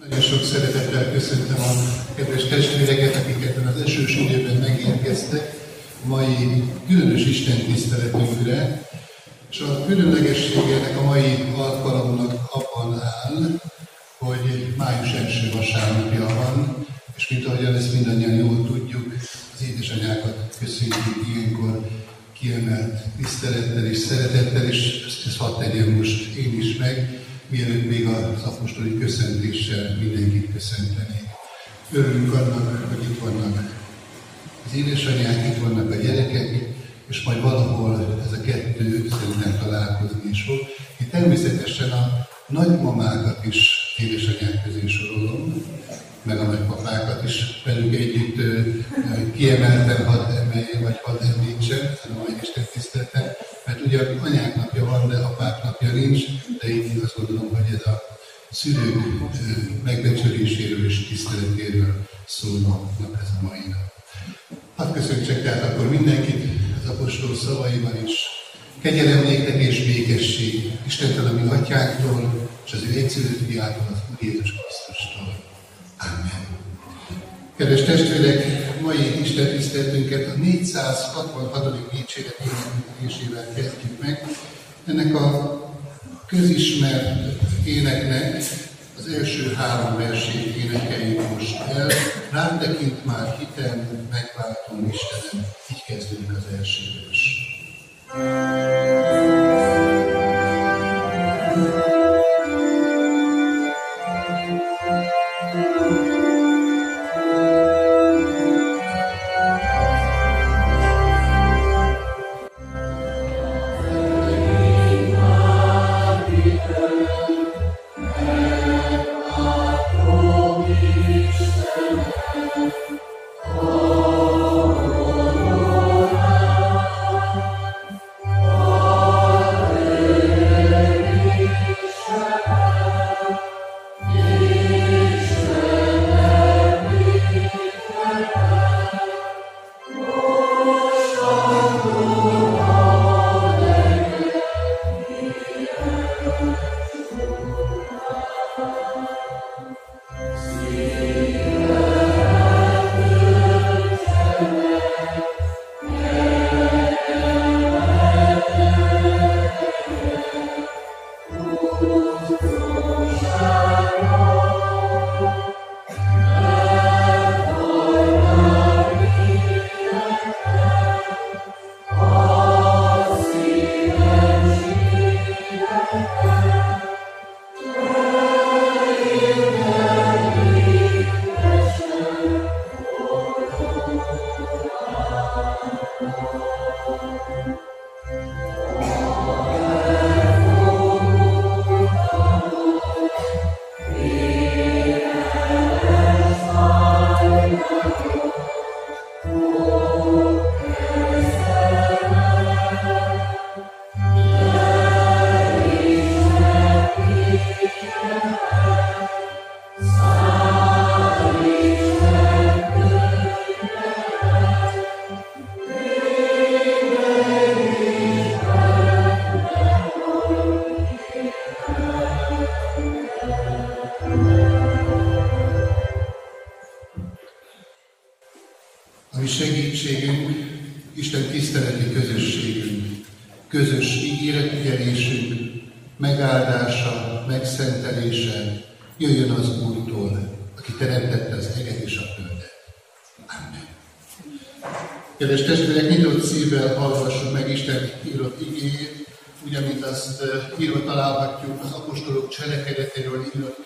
Nagyon sok szeretettel köszöntöm a kedves testvéreket, akik ebben az esős időben megérkeztek mai különös Isten tiszteletünkre. És a különlegessége a mai alkalomnak abban áll, hogy május első vasárnapja van, és mint ahogyan ezt mindannyian jól tudjuk, az édesanyákat köszönjük ilyenkor kiemelt tisztelettel és szeretettel, és ezt, ezt hadd tegyem most én is meg, mielőtt még az apostoli köszöntéssel mindenkit köszöntenék. Örülünk annak, hogy itt vannak az édesanyák, itt vannak a gyerekek, és majd valahol ez a kettő szerintem találkozni is fog. Én természetesen a nagymamákat is édesanyák közé sorolom, meg a nagypapákat is velük együtt kiemelten hadd emelje, vagy hadd a mai Isten tiszteleten, mert ugye anyák napja van, de apák napja nincs, de én azt gondolom, hogy ez a szülők megbecsüléséről és tiszteletéről szóló nap ez a mai nap. Hadd köszöntsek tehát akkor mindenkit az apostol szavaiban is. Kegyelem néktek és békesség Istentől, a mi atyánktól, és az ő egyszerűt fiától, az Úr Jézus Krisztustól. Amen. Kedves testvérek, mai Isten tiszteletünket a 466. dicséret énekelésével kezdjük meg. Ennek a közismert éneknek az első három versét énekeljük most el. Rám tekint már hitem, megváltom Istenem. Így kezdődik az első vers.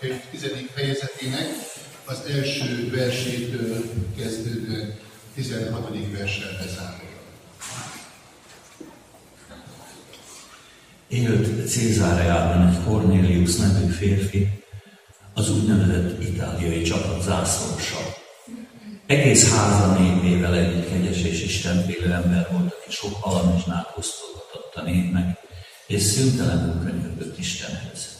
Könyv 10. fejezetének az első versétől kezdődően 16. verssel bezárólag. Élt Cézáreában egy Cornelius nevű férfi, az úgynevezett itáliai csapat zászlósa. Egész háza névével együtt kegyes és istenfélő ember volt, aki sok halamizsnát osztogatott a népnek, és szüntelenül könyörgött Istenhez.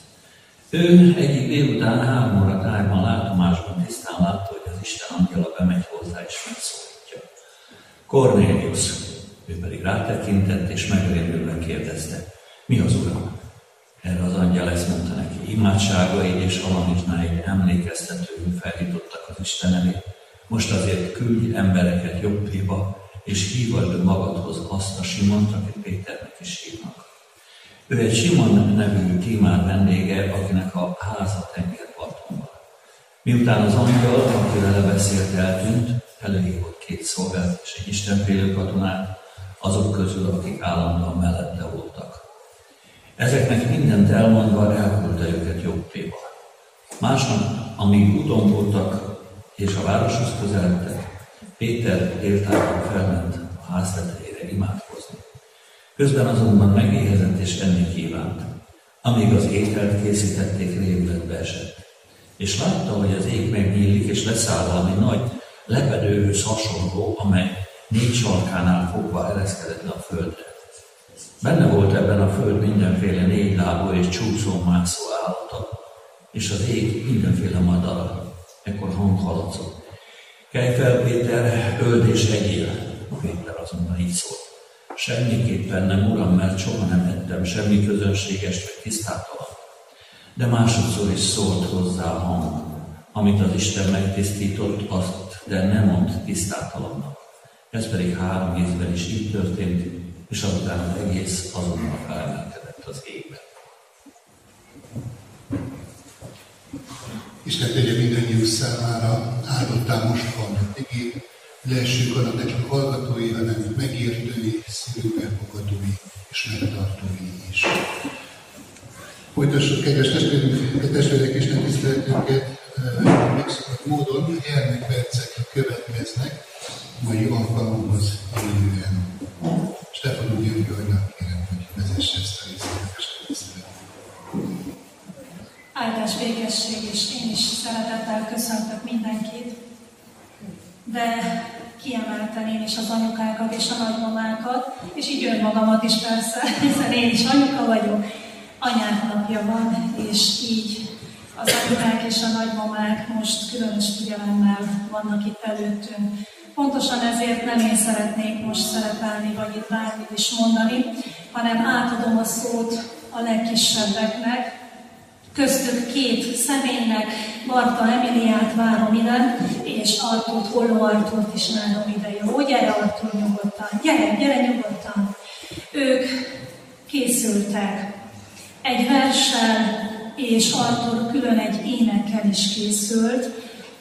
Ő egyik délután három óra tájban látomásban tisztán látta, hogy az Isten angyala bemegy hozzá és megszólítja. Cornelius, ő pedig rátekintett és megrémülve kérdezte, mi az Uram? Erre az angyal ezt mondta neki, imádságaid és halamizsnáid emlékeztet Isten elé. Most azért küldj embereket jobbéba, és hívasd magadhoz azt a Simont, akit Péternek is hívnak. Ő egy Simon nevű tímár vendége, akinek a háza tengerparton van. Miután az angyal, aki vele beszélt, eltűnt, előhívott két szolgált és egy istenfélő katonát, azok közül, akik állandóan mellette voltak. Ezeknek mindent elmondva elküldte őket jobbéba. Másnap, amíg úton voltak és a városhoz közeledtek, Péter déltában felment a ház tetejére imádkozni. Közben azonban megéhezett és enni kívánt. Amíg az ételt készítették, rémületbe esett. És látta, hogy az ég megnyílik, és leszáll valami nagy, lepedőhöz hasonló, amely négy sarkánál fogva ereszkedett le a földre. Benne volt ebben a föld mindenféle négy lábú és csúszó-mászó állata, és az ég mindenféle madara. Ekkor hang hallatszott. Kelj fel, Péter, öld és egyél. Péter azonban így szólt. Semmiképpen nem, uram, mert soha nem ettem semmi közönséges vagy tisztátalan. De másodszor is szólt hozzá a hang, amit az Isten megtisztított, azt, de nem mond tisztátalannak. Ez pedig három ízben is így történt, és azután az egész azonnal felemelkedett az égbe. Isten tegye mindannyiunk számára áldottál most van igé, lehessünk annak nekünk hallgatói, hanem megértői, szívünk elfogadói és megtartói is. Folytassuk, kedves testvérünk, testvérek Isten tiszteletünket, eh, megszokott módon gyermekpercek következnek mai alkalomhoz élően. Stefan Györgyőrnek kérem, hogy vezesse ezt a részletes Áldás békesség, és én is szeretettel köszöntök mindenkit, de kiemelten én is az anyukákat és a nagymamákat, és így önmagamat is persze, hiszen én is anyuka vagyok, anyák napja van, és így az anyukák és a nagymamák most különös figyelemmel vannak itt előttünk. Pontosan ezért nem én szeretnék most szerepelni, vagy itt bármit is mondani, hanem átadom a szót a legkisebbeknek, köztük két személynek, Marta Emiliát várom ide, és Artúrt, Holló Artúrt is várom ide. Jó, gyere Artúr nyugodtan, gyere, gyere nyugodtan. Ők készültek egy verssel, és Artur külön egy énekkel is készült,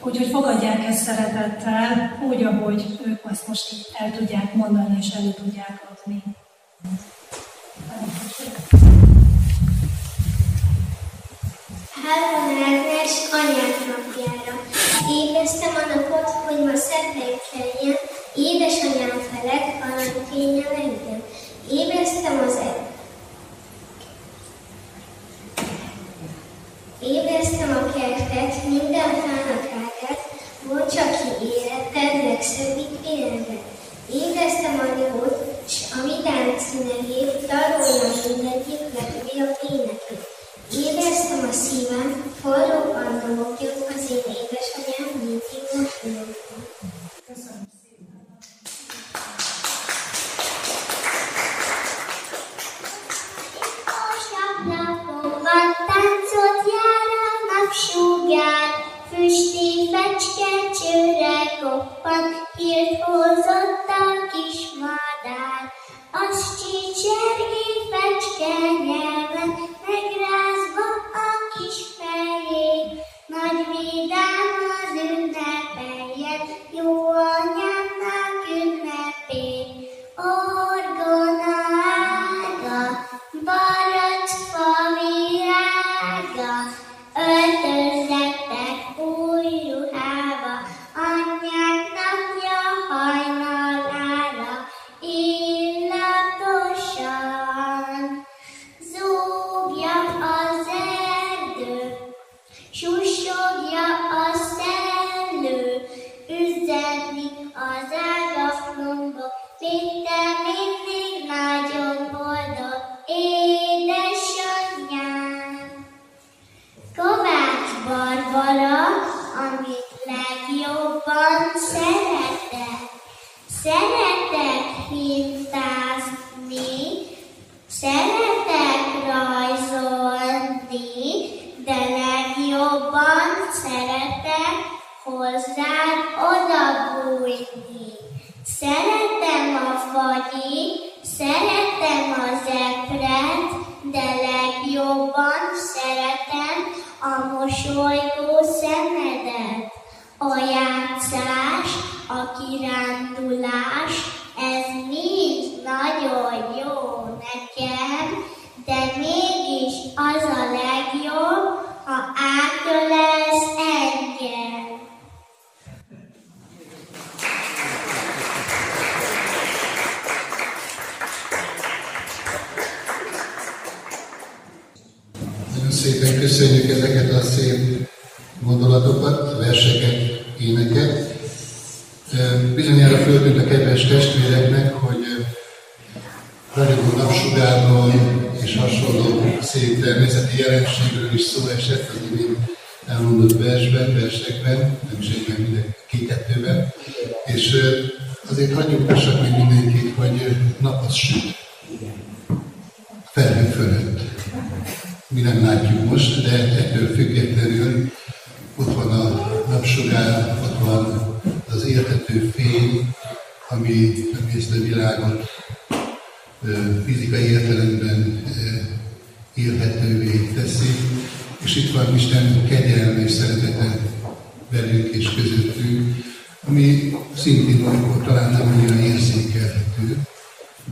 úgyhogy fogadják ezt szeretettel, úgy, ahogy ők ezt most el tudják mondani és elő tudják adni. Három Ágnes anyák napjára. Ébreztem a napot, hogy ma szebb legyen, édesanyám felett aranykénye legyen. Ébreztem az egy Ébreztem a kertet, minden fának ágát, bontsa ki életed legszebbik életet. Ébreztem a nyugodt, s a vidám színegét, darolja mindegyik legújabb énekét. Ébreztem a szívem, forró pandalogjuk szépen köszönjük ezeket a szép gondolatokat, verseket, éneket. Bizonyára föltűnt a kedves testvéreknek, hogy ragyogó napsugárról és hasonló szép természeti jelenségről is szó esett az imént elmondott versben, versekben, nem is egyben, minden két-kettőben. És azért hagyjuk meg mindenkit, hogy nap az süt. Felhő fölött. Mi nem látjuk most, de ettől függetlenül ott van a napsugár, ott van az értető fény, ami, ezt a világot fizikai értelemben élhetővé teszi, és itt van Isten kegyelme és szeretete velünk és közöttünk, ami szintén olykor talán nem annyira érzékelhető,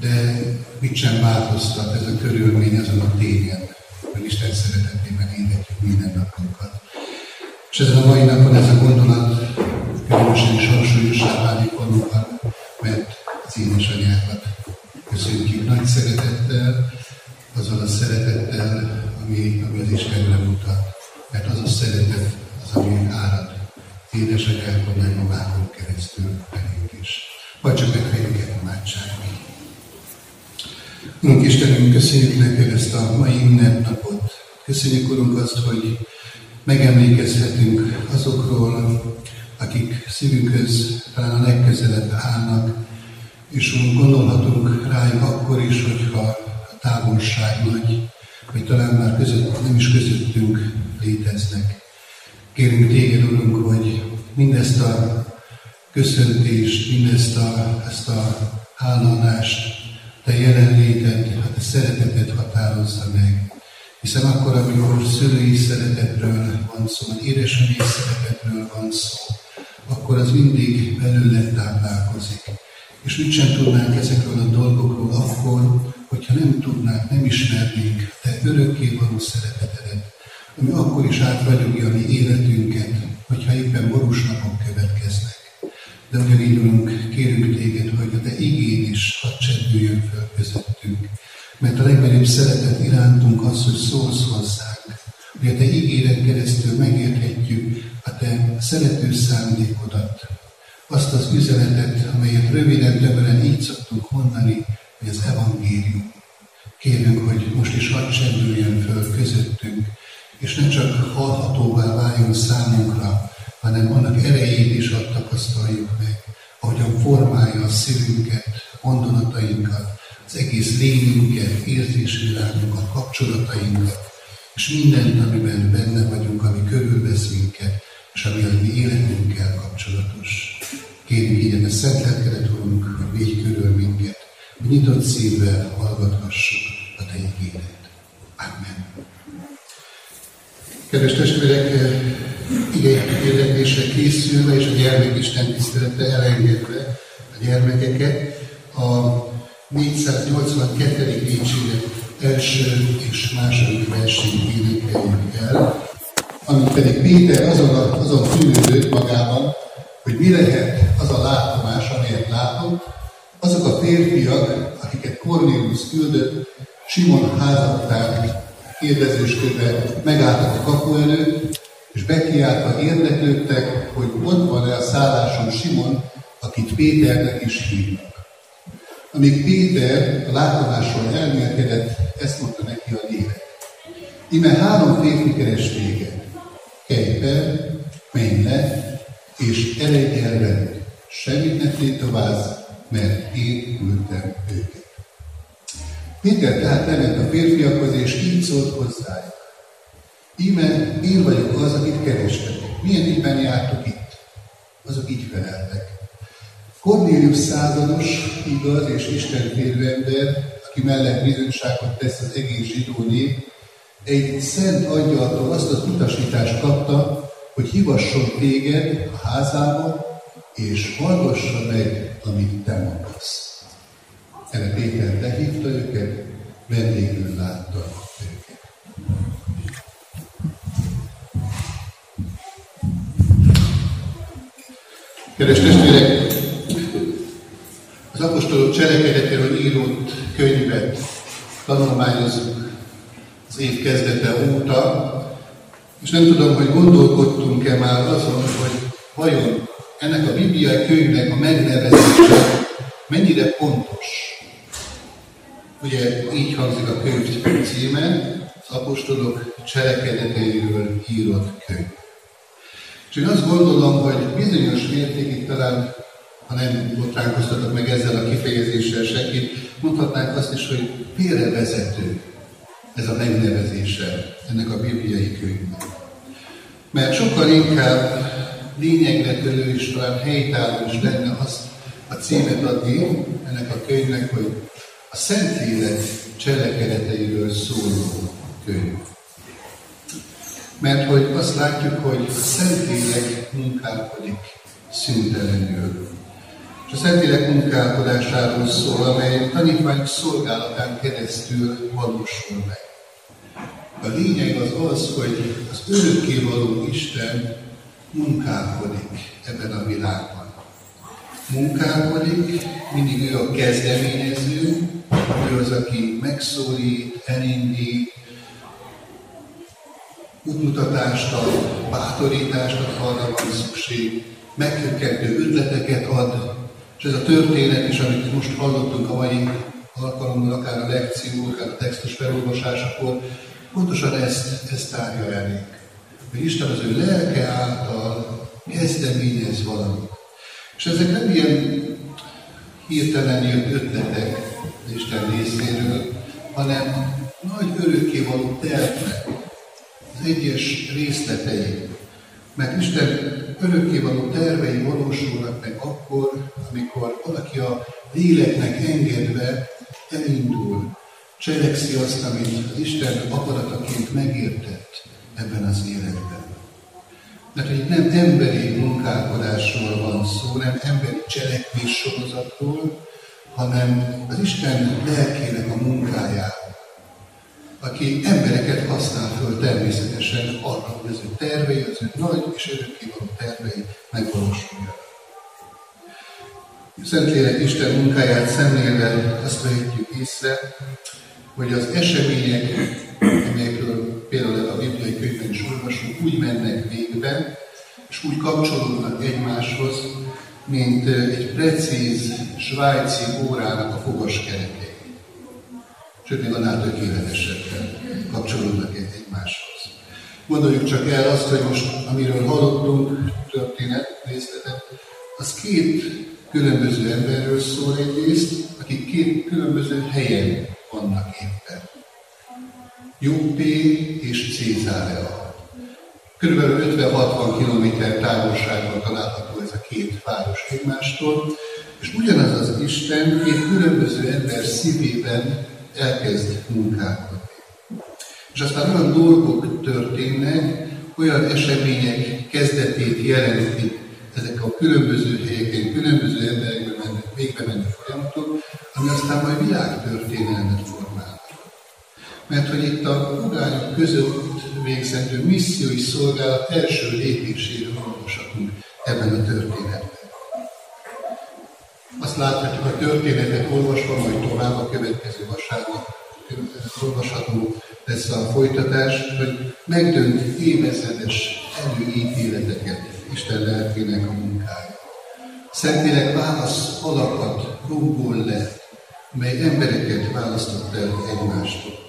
de mit sem változtat ez a körülmény azon a tényen, hogy Isten szeretetében égetjük minden napunkat. És ezen a mai napon ez a gondolat különösen is hangsúlyossá válik valóban, mert az édesanyákat köszöntjük nagy szeretettel, azzal a szeretettel, ami, ami az Istenre mutat. Mert az a szeretet, az, ami árad édesanyákon, nagymamákon keresztül pedig is. Vagy csak megfejtjük egy imádságban. Urunk Istenünk, köszönjük neked ezt a mai ünnepnapot. Köszönjük, Urunk, azt, hogy megemlékezhetünk azokról, akik szívünkhöz talán a legközelebb állnak, és úgy gondolhatunk rájuk akkor is, hogyha a távolság nagy, vagy talán már között, nem is közöttünk léteznek. Kérünk téged, Urunk, hogy mindezt a köszöntést, mindezt a, ezt a háladást, te jelenléted, a te szereteted határozza meg. Hiszen akkor, amikor szülői szeretetről van szó, vagy édesanyai szeretetről van szó, akkor az mindig belőle táplálkozik. És mit sem tudnánk ezekről a dolgokról akkor, hogyha nem tudnánk, nem ismernénk Te örökké való szeretetedet, ami akkor is átvagyogja a mi életünket, hogyha éppen borús napok következnek. De Urunk, kérünk Téged, hogy a Te igény is hadd csendüljön föl közöttünk. Mert a legnagyobb szeretet irántunk az, hogy szólsz hozzánk, hogy a Te ígéren keresztül megérthetjük a Te szerető szándékodat, azt az üzenetet, amelyet röviden, többen így szoktunk mondani, hogy az evangélium. Kérünk, hogy most is hadd csendüljön föl közöttünk, és ne csak hallhatóvá váljon számunkra, hanem annak erejét is hadd tapasztaljuk meg, ahogyan formálja a szívünket, gondolatainkat, az egész lényünket, érzésvilágunkat, kapcsolatainkat, és mindent, amiben benne vagyunk, ami körülvesz minket, és ami a mi életünkkel kapcsolatos. Kérjük így a szent lelkedet, Urunk, hogy védj körül minket, nyitott szívvel hallgathassuk a Te ígéret. Amen. Kedves testvérek, ige hirdetésre készülve és a gyermekisten tisztelete elengedve a gyermekeket, a 482. dicséret első és második versét énekeljük el, amit pedig Péter azon, a, azon tűnődött magában, hogy mi lehet az a látomás, amelyet látott, azok a férfiak, akiket Cornelius küldött, Simon házatán kérdezősködve megálltak a kapu előtt, és bekiáltva érdeklődtek, hogy ott van-e a szálláson Simon, akit Péternek is hívnak. Amíg Péter a látomásról elmélkedett, ezt mondta neki a lélek. Ime három férfi keres téged. Kelj fel, menj le, és eredj el velük. Semmit ne tétovázz, mert én őket. Péter tehát lement a férfiakhoz, és így szólt hozzájuk. Íme én vagyok az, akit kerestek. Milyen időben jártok itt? azok így feleltek. Cornélius százados, igaz és istenfélő ember, aki mellett bizonyságot tesz az egész zsidó nép, egy szent angyaltól azt az utasítást kapta, hogy hívasson téged a házába, és hallgassa meg, amit te mondasz. Erre Péter lehívta őket, vendégül látta őket. Kedves testvérek, az apostolok cselekedetéről írott könyvet tanulmányozunk az év kezdete óta, és nem tudom, hogy gondolkodtunk-e már azon, hogy vajon ennek a bibliai könyvnek a megnevezése mennyire pontos. Ugye így hangzik a könyv címe, az apostolok cselekedeteiről írott könyv. És én azt gondolom, hogy bizonyos mértékig talán, ha nem botránkoztatok meg ezzel a kifejezéssel senkit, mondhatnánk azt is, hogy félrevezető ez a megnevezése ennek a bibliai könyvnek. Mert sokkal inkább lényegre törő és talán helytálló is lenne azt a címet adni ennek a könyvnek, hogy a Szentlélek cselekedeteiről szóló könyv. Mert hogy azt látjuk, hogy a Szentlélek munkálkodik szüntelenül. És a Szentlélek munkálkodásáról szól, amely tanítványok szolgálatán keresztül valósul meg. A lényeg az az, hogy az örökkévaló Isten munkálkodik ebben a világban. Munkálkodik, mindig ő a kezdeményező, ő az, aki megszólít, elindít, útmutatást ad, bátorítást ad, arra van szükség, meghökkentő ötleteket ad, és ez a történet is, amit most hallottunk a mai alkalommal, akár a lekció, akár a textus felolvasásakor, pontosan ezt, ezt tárja elénk. Hogy Isten az ő lelke által kezdeményez valamit. És ezek nem ilyen hirtelen jött ötletek Isten részéről, hanem nagy örökkévaló tervek, az egyes részletei. Mert Isten örökkévaló tervei valósulnak meg akkor, amikor valaki a léleknek engedve elindul, cselekszi azt, amit Isten akarataként megértett ebben az életben. Mert itt nem emberi munkálkodásról van szó, nem emberi cselekvés sorozatról, hanem az Isten lelkének a munkájáról, aki embereket használ föl természetesen arra, hogy az ő tervei, az ő nagy és örökkévaló tervei megvalósuljanak. Szentlélek Isten munkáját szemlélve azt vehetjük észre, hogy az események, amelyekről például a bibliai könyvben is olvasunk, úgy mennek végbe, és úgy kapcsolódnak egymáshoz, mint egy precíz svájci órának a fogaskerekei. Sőt, még annál tökéletesebben kapcsolódnak egymáshoz. Gondoljuk csak el azt, hogy most, amiről hallottunk, történet, részletet, az két különböző emberről szól egyrészt, akik két különböző helyen vannak éppen. Jobbé és Cézárea. Körülbelül 50-60 km távolságban található ez a két város egymástól, és ugyanaz az Isten két különböző ember szívében elkezd munkálkodni. És aztán olyan dolgok történnek, olyan események kezdetét jelenítik ezek a különböző helyeken, különböző emberekben mennek, végbe mennek folyamatok, ami aztán majd világtörténelmet formál. Mert hogy itt a pogányok között végzendő missziói szolgálat első lépéséről olvashatunk ebben a történetben. Azt láthatjuk a történetet olvasva, majd tovább a következő vasárnap olvasható lesz a folytatás, hogy megdönt évezredes előítéleteket Isten lelkének a munkája. Szentlélek válasz alakat rumbol le, mely embereket választott el egymástól.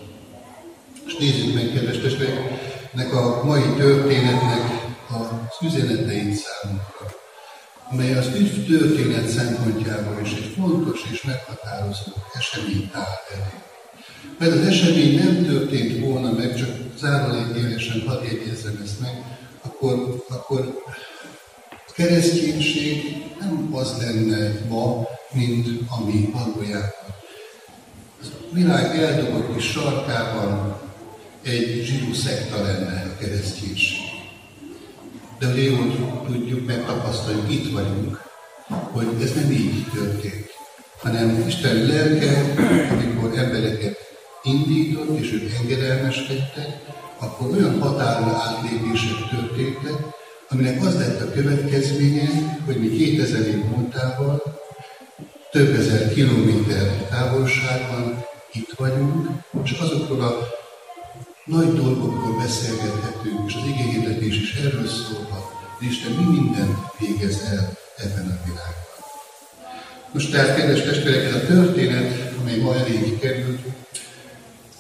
És nézzük meg, kedves testvérek, a mai történetnek az üzeneteit számunkra, amely az ügy történet szempontjából is egy fontos és meghatározó esemény áll elé. Mert az esemény nem történt volna meg, csak zárólékélesen hadd jegyezzem ezt meg, akkor, akkor A kereszténység nem az lenne ma, mint ami valójában. A világ eldobott kis sarkában egy zsidó szekta lenne a kereszténység. De ugye jól tudjuk, megtapasztaljuk, itt vagyunk, hogy ez nem így történt, hanem Isten lelke, amikor embereket indított, és ők engedelmeskedtek, akkor olyan határra átlépések történtek, aminek az lett a következménye, hogy mi 2000 év múltával több ezer kilométer távolságban itt vagyunk, és azokról a nagy dolgokról beszélgethetünk, és az igényhirdetés is erről szólva, hogy Isten mi mindent végez el ebben a világban. Most tehát, kedves testvérek, ez a történet, amely ma eléggé került,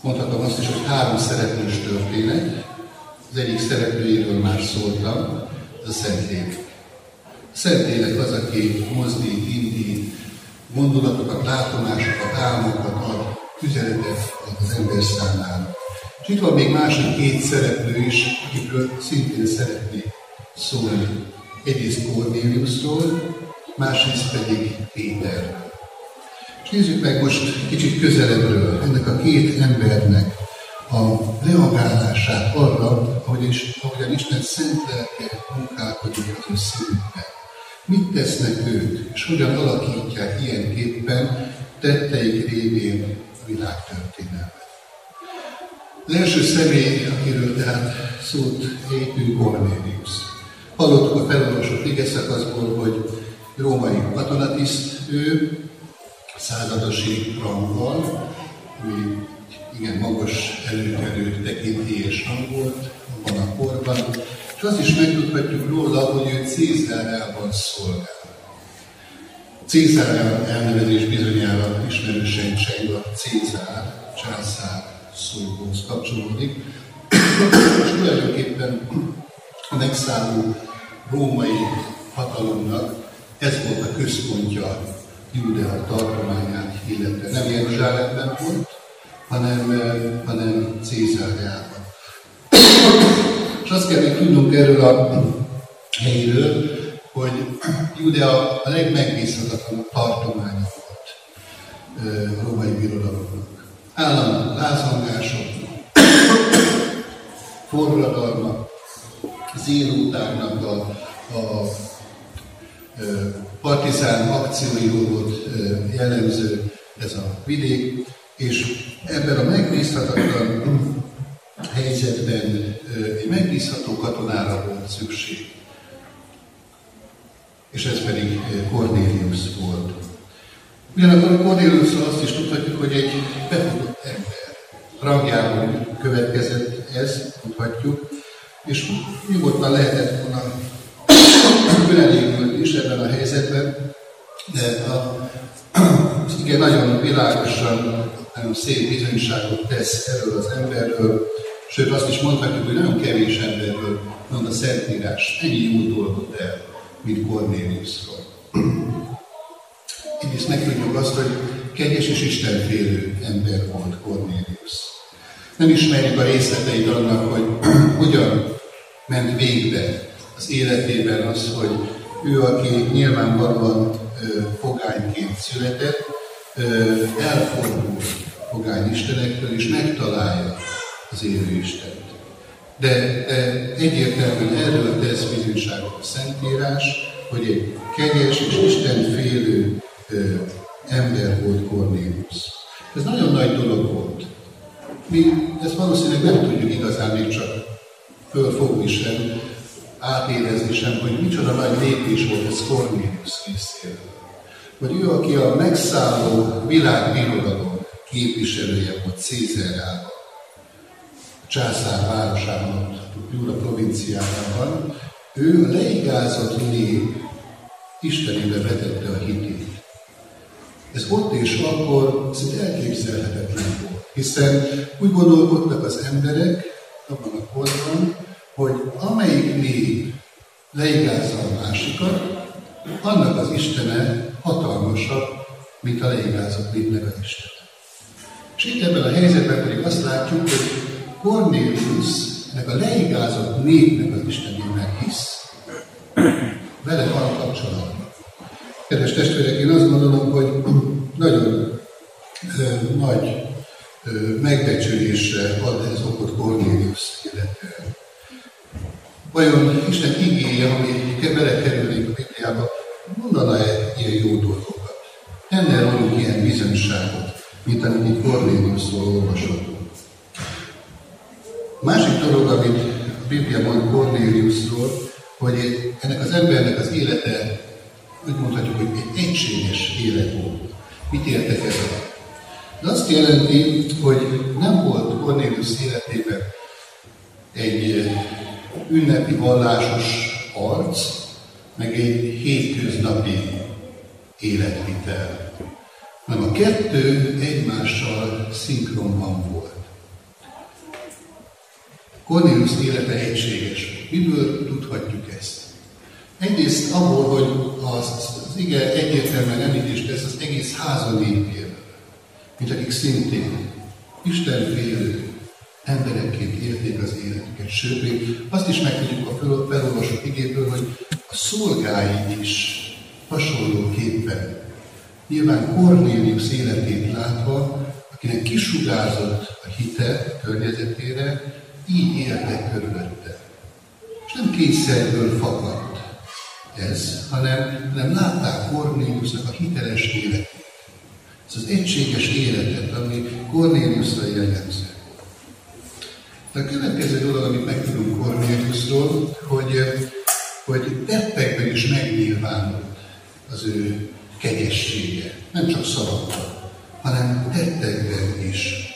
mondhatom azt is, hogy három szereplős történet. Az egyik szereplőjéről már szóltam, ez a Szentlélek. A Szentlélek az, aki mozdít, indít, gondolatokat, látomásokat, álmokat ad, üzenetet ad az ember számára. És itt van még másik két szereplő is, akikről szintén szeretnék szólni. Egyrészt Cornéliusról, másrészt pedig Péter. És nézzük meg most kicsit közelebbről ennek a két embernek a reagálását arra, ahogy is, ahogyan Isten szent lelke munkálkodik az ő szívükben. Mit tesznek ők, és hogyan alakítják ilyenképpen tetteik révén a világtörténelmet. Az első személy, akiről tehát szót ejtünk, Cornelius. Hallottuk a felolvasott igeszakaszból, hogy római katonatiszt ő, századosi ranggal, ami igen magas előkelő tekintélyes rang volt abban a korban, és azt is megtudhatjuk róla, hogy ő Cézárában szolgál. Cézár elnevezés bizonyára ismerősen cseng a Cézár, császár szóhoz kapcsolódik, és tulajdonképpen a megszálló római hatalomnak ez volt a központja Judea tartományát, illetve nem Jeruzsálemben volt, hanem, hanem Cézárjában. És azt kell még tudnunk erről a helyről, hogy Judea a legmegbízhatatlanabb tartománya volt a római birodalomnak. Állandó lázongások, forradalmak, zélótáknak a, a partizán akcióiról volt jellemző ez a vidék, és ebben a megbízhatatlan helyzetben egy megbízható katonára volt szükség. És ez pedig Cornelius volt. Ugyanakkor Corneliusról azt is tudhatjuk, hogy egy befutott ember. Rangjából következett ez, tudhatjuk, és nyugodtan lehetett volna önelégült is ebben a helyzetben, de a, igen, nagyon világosan, nagyon szép bizonyságot tesz erről az emberről, sőt azt is mondhatjuk, hogy nagyon kevés emberről mond a Szentírás. Ennyi jó dolgot el, mint Cornéliusról. Egyrészt megtudjuk azt, hogy kegyes és istenfélő ember volt Cornélius. Nem ismerjük a részleteit annak, hogy hogyan ment végbe az életében az, hogy ő, aki nyilvánvalóan fogányként született, elfordul fogány istenektől, és megtalálja az élő Istent. De, de egyértelműen erről tesz bizonyságot a Szentírás, hogy egy kegyes és Istenfélő ö, ember volt Cornélius. Ez nagyon nagy dolog volt. Mi ezt valószínűleg nem tudjuk igazán még csak fölfogni sem, átérezni sem, hogy micsoda nagy lépés volt ez Cornelius részéről. Hogy ő, aki a megszálló világbirodalom képviselője volt Cézárában, a császár városában, Júra provinciájában, ő a leigázott nép Istenébe vetette a hitét. Ez ott és akkor szinte elképzelhetetlen volt, hiszen úgy gondolkodtak az emberek abban a korban, hogy amelyik nép leigázza a másikat, annak az Istene hatalmasabb, mint a leigázott népnek az Istene. És itt ebben a helyzetben pedig azt látjuk, hogy Cornelius ennek a leigázott népnek az Istenének hisz. vele van kapcsolatban. Kedves testvérek, én azt gondolom, hogy nagyon ö, nagy ö, megbecsülésre ad ez okot Cornélius illetően. Vajon Isten igéje, ami belekerülnék a Bibliába, mondana-e ilyen jó dolgokat? Tenne rólunk ilyen bizonyságot, mint amit Cornéliusról Másik dolog, amit Biblia mond Cornéliusról, hogy ennek az embernek az élete, úgy mondhatjuk, hogy egy egységes élet volt. Mit értek ez? Ez azt jelenti, hogy nem volt Cornélius életében egy ünnepi vallásos arc, meg egy hétköznapi életvitel. Hanem a kettő egymással szinkronban volt. Cornelius élete egységes. Miből tudhatjuk ezt? Egyrészt abból, hogy az, az ige egyértelműen említést tesz az egész háza népéről, mint akik szintén Isten félő emberekként élték az életüket. Sőt, azt is megtudjuk a felolvasott igéből, hogy a szolgái is hasonlóképpen, nyilván Cornélius életét látva, akinek kisugárzott a hite környezetére, így éltek körülötte. És nem kényszerből fakadt ez, hanem, hanem látták Cornéliusnak a hiteles életét. Ez az egységes életet, ami Cornéliusra jellemző. De a következő dolog, amit megtudunk Cornéliusról, hogy, hogy tettekben is megnyilvánult az ő kegyessége. Nem csak szavakban, hanem tettekben is.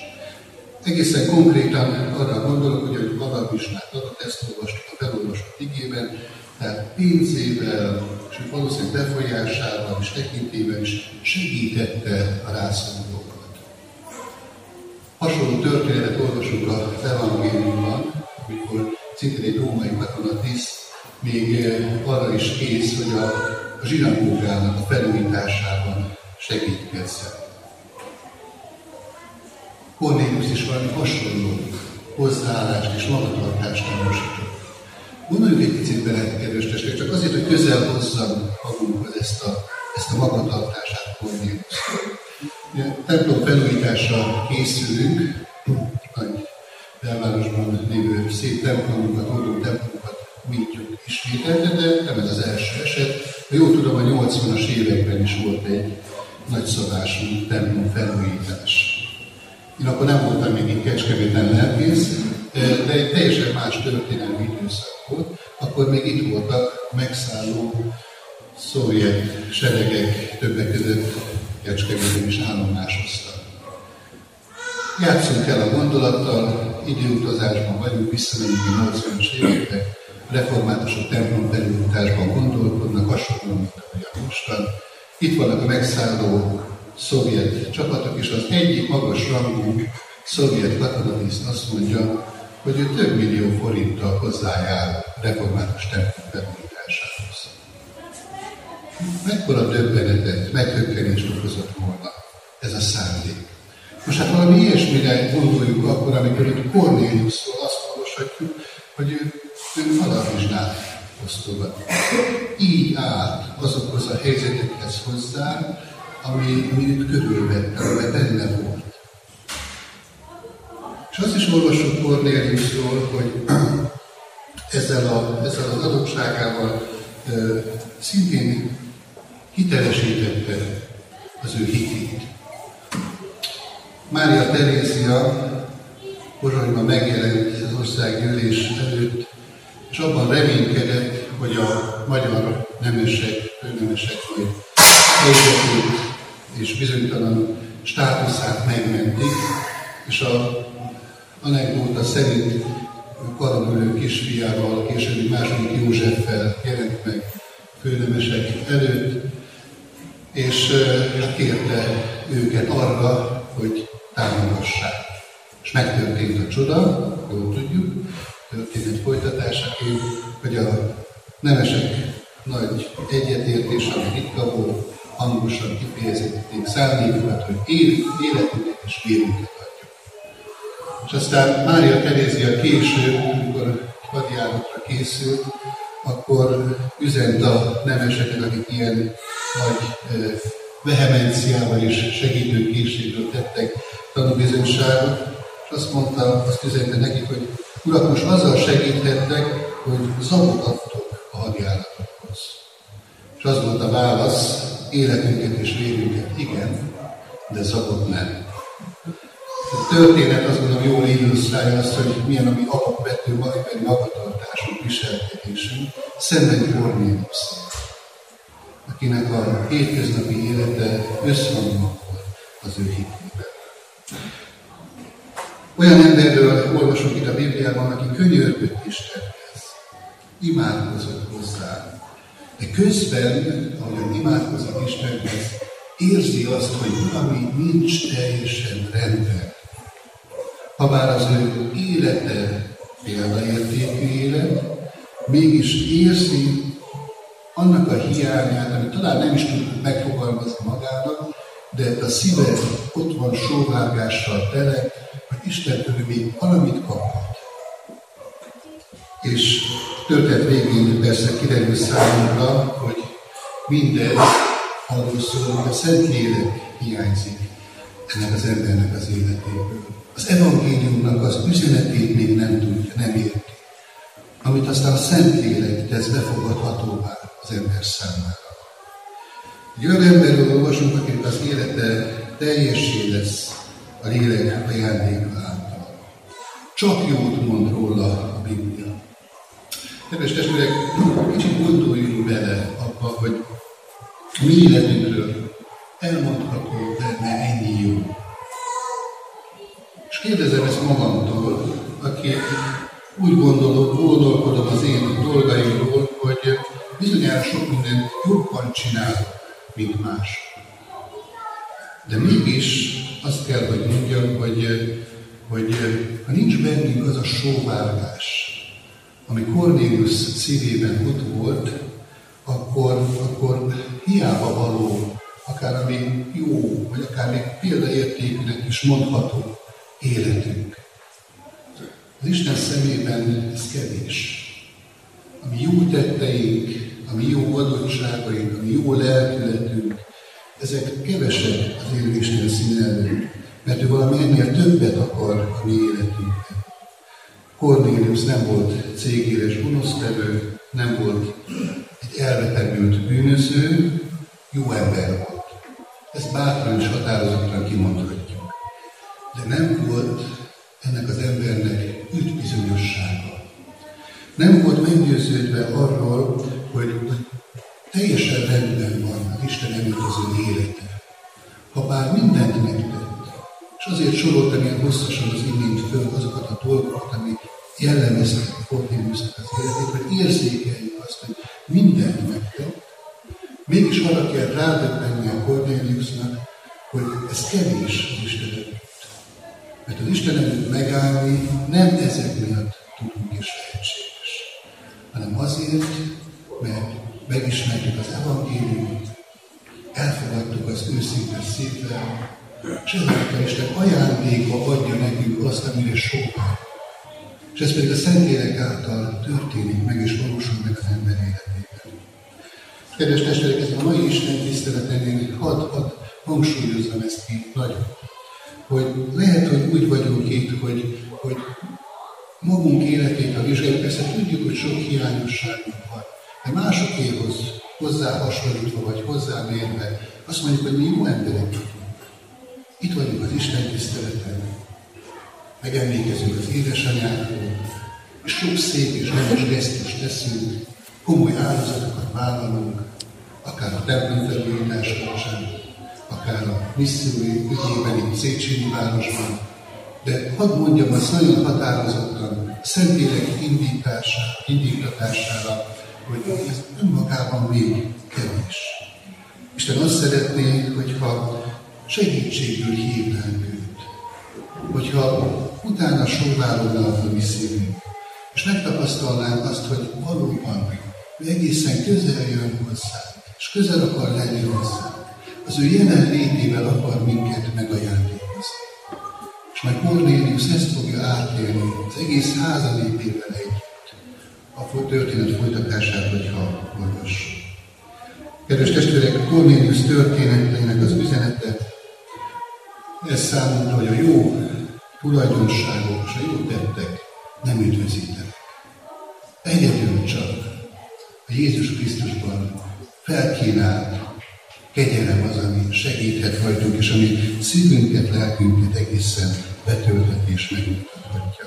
Egészen konkrétan arra gondolok, hogy ahogy Valamisnát adott, ezt olvastuk a felolvasott igében, tehát pénzével, és valószínűleg befolyásával és tekintével is segítette a rászorulókat. Hasonló történetet olvasunk a evangéliumban, amikor szintén egy római katonatiszt még eh, arra is kész, hogy a, a zsinagógának a felújításában segítkezzen. Cornélius is valami hasonló hozzáállást és magatartást tanúsított. Gondoljuk egy picit bele, kedves testvérek, csak azért, hogy közel hozzam magunkhoz ezt a, ezt a magatartását Cornéliusról. Templom felújításra készülünk, nagy belvárosban lévő szép templomunkat, oldó templomunkat újítjuk ismételte, de nem ez az első eset. Ha jól tudom, a 80-as években is volt egy nagyszabású templom felújítás. Én akkor nem voltam még itt Kecskeméten lelkész, de egy teljesen más történelmi időszak volt. Akkor még itt voltak megszálló szovjet seregek, többek között Kecskeméten is állomásoztak. Játszunk el a gondolattal, időutazásban vagyunk, visszamegyünk a 80-as évekbe, reformátusok templom felújításban gondolkodnak, hasonlóan, mint a mostan. Itt vannak a megszálló szovjet csapatok, és az egyik magas rangú szovjet katonatiszt azt mondja, hogy ő több millió forinttal hozzájár református templom felújításához. Mekkora döbbenetet, meghökkenést okozott volna ez a szándék. Most hát valami ilyesmire gondoljuk akkor, amikor itt Cornéliusról azt olvashatjuk, hogy ő, ő alarmizsnát osztogat. Így állt azokhoz a helyzetekhez hozzá, ami, ami őt körülvette, ami benne volt. És azt is olvassuk Cornéliusról, hogy ezzel, a, ezzel az adósságával e, szintén hitelesítette az ő hitét. Mária Terézia Pozsonyban megjelent az országgyűlés előtt, és abban reménykedett, hogy a magyar nemesek, főnemesek majd helyzetét és bizonytalan státuszát megmentik, és a anekdóta szerint karabülő kisfiával, későbbi második Józseffel jelent meg főnemesek előtt, és hát kérte őket arra, hogy támogassák. És megtörtént a csoda, jól tudjuk, történet folytatásaként, hogy a nemesek nagy egyetértés, ami ritka volt, hangosan kifejezették szándékukat, hogy életünket és vérünket adjuk. És aztán Mária Terézia később, amikor hadjáratra készült, akkor üzent a nemeseknek, akik ilyen nagy vehemenciával és segítőkészségből tettek tanúbizonyságot, és azt mondta, azt üzente nekik, hogy urak, most azzal segíthettek, hogy zabot adtok a hadjáratokhoz. És az volt a válasz, életünket és vérünket igen, de zabot nem. A történet azt gondolom jól illusztrálja azt, hogy milyen a mi alapvető, vagy magatartásunk, viselkedésünk, szemben Kornélius, akinek a hétköznapi élete összhangban volt az ő hitében. Olyan emberről olvasunk itt a Bibliában, aki könyörgött Istenhez, imádkozott hozzá, de közben, ahogyan imádkozik Istenhez, érzi azt, hogy valami nincs teljesen rendben. Habár az ő élete példaértékű élet, mégis érzi annak a hiányát, amit talán nem is tud megfogalmazni magának, de a szíve ott van sóvárgással tele, hogy Istentől még valamit kaphat. És történet végén persze kiderül számunkra, hogy mindez arról szól, hogy a Szentlélek hiányzik ennek az embernek az életéből. Az evangéliumnak az üzenetét még nem tudja, nem érti. Amit aztán a Szentlélek tesz befogadhatóvá az ember számára. Egy olyan emberről olvasunk, akinek az élete teljessé lesz a lélek ajándéka által. Csak jót mond róla a Biblia. Kedves testvérek, kicsit gondoljunk bele abba, hogy mi életünkről elmondható benne ennyi jó. És kérdezem ezt magamtól, aki úgy gondolok, gondolkodom az én dolgaimról, hogy bizonyára sok mindent jobban csinálok, mint más. De mégis azt kell, hogy mondjam, hogy, hogy ha nincs bennünk az a sóvárgás, ami Cornélius szívében ott volt, akkor, akkor hiába való, akár ami jó, vagy akár még példaértékűnek is mondható életünk. Az Isten szemében ez kevés. Ami jó tetteink, ami jó adottságaink, ami jó lelkületünk, ezek kevesek az élő Isten szín mert ő valami ennél többet akar a mi életünkben. Cornélius nem volt cégéres gonosztevő, nem volt egy elvetemült bűnöző, jó ember volt. Ezt bátran és határozottan kimondhatjuk. De nem volt ennek az embernek üdbizonyossága. Nem volt meggyőződve arról, hogy, teljesen rendben van az Isten előtt az élete. Ha bár mindent megtett, és azért soroltam ilyen hosszasan az imént föl azokat a dolgokat, ami jellemeztek a Cornéliusnak az életét, hogy érzékeljük azt, hogy mindent megtett, mégis arra kell rádöbbenni a Cornéliusnak, hogy ez kevés az Isten előtt. Mert az Isten előtt megállni nem ezek miatt tudunk és lehetséges, hanem azért, mert megismerjük az evangéliumot, elfogadtuk az őszinte szívvel, és ezáltal Isten ajándékba adja nekünk azt, amire sok És ez pedig a Szentlélek által történik meg, és valósul meg az ember életében. Kedves testvérek, ez a mai Isten tiszteleten én hadd, hadd hangsúlyozzam ezt ki nagyon. Hogy lehet, hogy úgy vagyunk itt, hogy, hogy magunk életét, ha vizsgáljuk, persze tudjuk, hogy sok hiányosságunk van. De másokéhoz hozzá hasonlítva, vagy hozzá mérve, azt mondjuk, hogy mi jó emberek vagyunk. Itt vagyunk az Isten tiszteleten, megemlékezünk az édesanyákról, és sok szép és nemes gesztus teszünk, komoly áldozatokat vállalunk, akár a templom felújítás kapcsán, akár a missziói ügyében itt Széchenyi városban, de hadd mondjam azt nagyon határozottan, a Szentlélek indítására, indítatására, hogy ez önmagában még kevés. Isten azt szeretné, hogyha segítségből hívnánk őt, hogyha utána sóválódna a mi szívünk, és megtapasztalnánk azt, hogy valóban ő egészen közel jön hozzá, és közel akar lenni hozzá. Az ő jelenlétével akar minket megajándékozni. És majd Cornélius ezt fogja átélni az egész házalépével együtt. történet folytatását, hogyha olvassuk. Kedves testvérek, Cornélius történetének az üzenete, ez számunkra, hogy a jó tulajdonságok a jó tettek nem üdvözítenek. Egyedül csak a Jézus Krisztusban felkínált kegyelem az, ami segíthet rajtunk, és ami szívünket, lelkünket egészen betölthet és megmutathatja.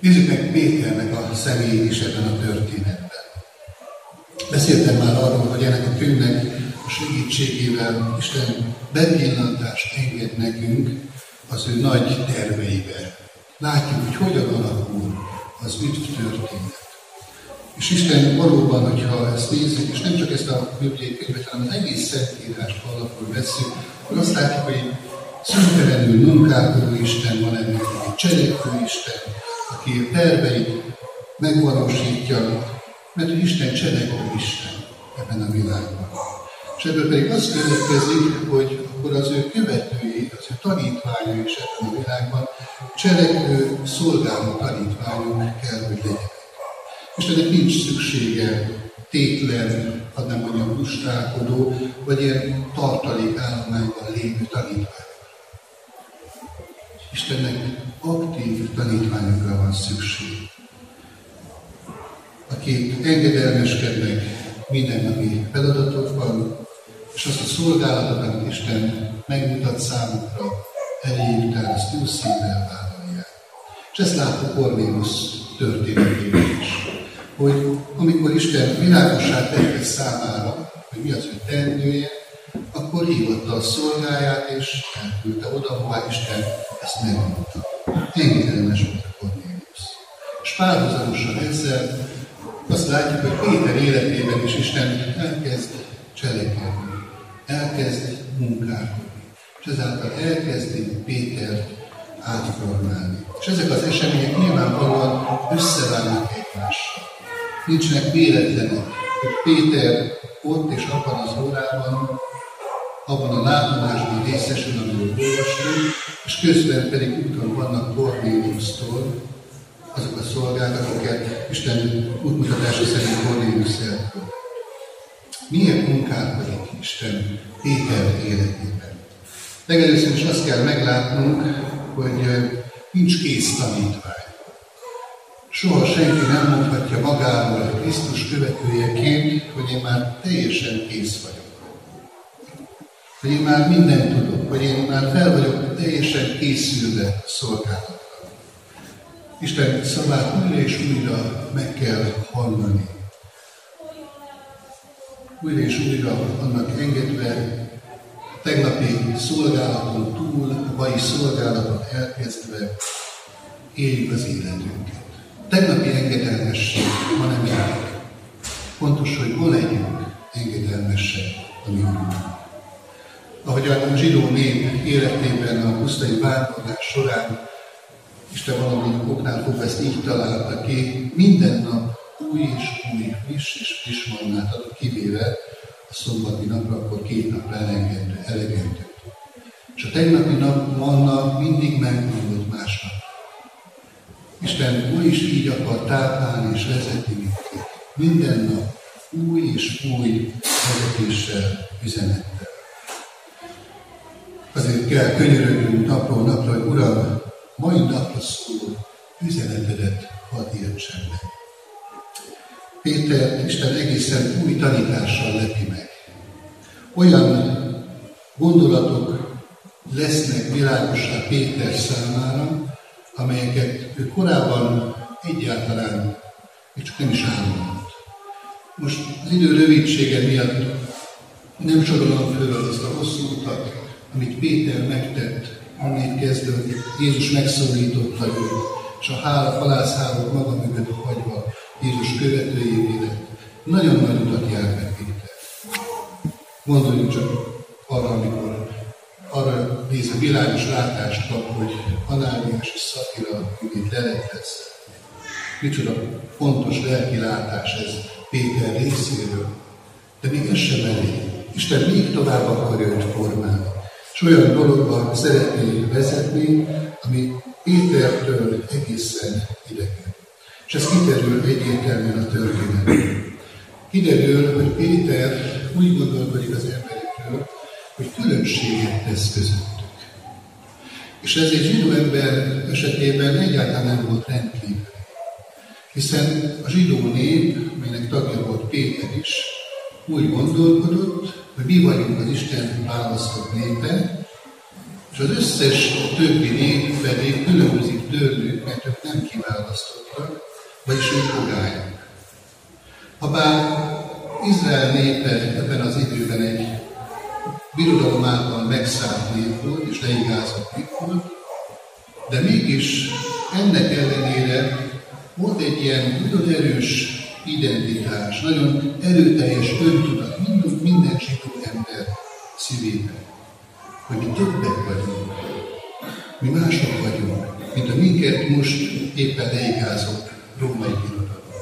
Nézzük meg Péternek a személyét is ebben a történetben. Beszéltem már arról, hogy ennek a könyvnek a segítségével Isten bepillantást enged nekünk az ő nagy terveibe. Látjuk, hogy hogyan alakul az üdv történet. És Isten valóban, hogyha ezt nézzük, és nem csak ezt a bibliai könyvet, hanem az egész szentírást alapul veszünk, akkor azt látjuk, hogy szüntelenül munkálkodó Isten van ennek, egy cselekvő Isten, aki a terveit megvalósítja, mert Isten cselekvő Isten ebben a világban. És ebből pedig az következik, hogy akkor az ő követői, az ő is ebben a világban cselekvő, szolgáló tanítványok kell, hogy legyenek. Istennek nincs szüksége tétlen, ha nem mondjam lustálkodó, vagy ilyen tartalékállományban lévő tanítványokra. Istennek aktív tanítványokra van szükség, akik engedelmeskednek mindennapi feladatokban, és azt a szolgálatot, amit Isten megmutat számukra, elég után azt jó szívvel vállalják. És ezt láttuk Cornélius történetében is, hogy amikor Isten világosá tette számára, hogy mi az ő teendője, akkor hívatta a szolgáját, és elküldte oda, hová Isten ezt megmondta. Engedelmes volt a Cornélius. És párhuzamosan ezzel azt látjuk, hogy Péter életében is Isten elkezd cselekedni, elkezd munkálkodni, és ezáltal elkezdi Pétert átformálni. És ezek az események nyilvánvalóan összevágnak egymással. Nincsenek véletlenek, hogy Péter ott és abban az órában, abban a látomásban részesül, amiről olvastunk, és közben pedig úton vannak Cornéliusztól, azok a szolgák, akiket Isten útmutatása szerint Cornélius elküld. Milyen munkálkodik Isten Péter életében? Legelőször is azt kell meglátnunk, hogy nincs kész tanítvány. Soha senki nem mondhatja magáról Krisztus követőjeként, hogy én már teljesen kész vagyok. Hogy én már mindent tudok, hogy én már fel vagyok teljesen készülve szolgálatra. Isten szavát újra és újra meg kell hallani. Újra és újra annak engedve, tegnapi szolgálaton túl, a mai szolgálaton elkezdve éljük az életünket. Tegnapi engedelmesség ma nem elég. Fontos, hogy ma legyünk engedelmesek a mi Ahogy a zsidó nép életében a pusztai vándorlás során Isten valami oknál fogva ezt így találta ki, minden nap új és új, friss és friss adott, kivéve szombati napra, akkor két nap elegendő, elegendő. És a tegnapi nap manna mindig megmondott másnap. Isten új is így akar táplálni és vezetni minket. Minden nap új és új vezetéssel, üzenettel. Azért kell könyörögnünk napról napra, hogy Uram, mai napra szóló üzenetedet hadd értsem meg. Péter Isten egészen új tanítással lepi meg. Olyan gondolatok lesznek világosá Péter számára, amelyeket ő korábban egyáltalán még csak nem is álmodott. Most az idő rövidsége miatt nem sorolom föl azt a hosszú utat, amit Péter megtett annét kezdve, hogy Jézus megszólította őt, és a hála halászhálót maga mögött hagyva Jézus követőjévé lett. Nagyon nagy utat jár meg Péter. Gondoljunk csak arra, amikor arra nézve világos látást kap, hogy Anániás és Szakira ügyét le lehet Micsoda fontos lelki látás ez Péter részéről. De még ez sem elég. Isten még tovább akarja őt formálni és olyan dologba szeretné vezetni, ami Pétertől egészen idegen. És ez kiderül egyértelműen a történetből. Kiderül, hogy Péter úgy gondolkodik az emberekről, hogy különbséget tesz közöttük. És ez egy zsidó ember esetében egyáltalán nem volt rendkívül. Hiszen a zsidó nép, melynek tagja volt Péter is, úgy gondolkodott, hogy mi vagyunk az Isten választott népe, és az összes többi nép pedig különbözik tőlük, mert ők nem kiválasztottak, vagyis ők pogályok. Habár Izrael népe ebben az időben egy birodalom által megszállt nép volt, és leigázott nép volt, de mégis ennek ellenére volt egy ilyen nagyon erős identitás, nagyon erőteljes öntudat minden, minden zsidó ember szívében, hogy mi többek vagyunk, mi mások vagyunk, mint a minket most éppen leigázott római birodalom,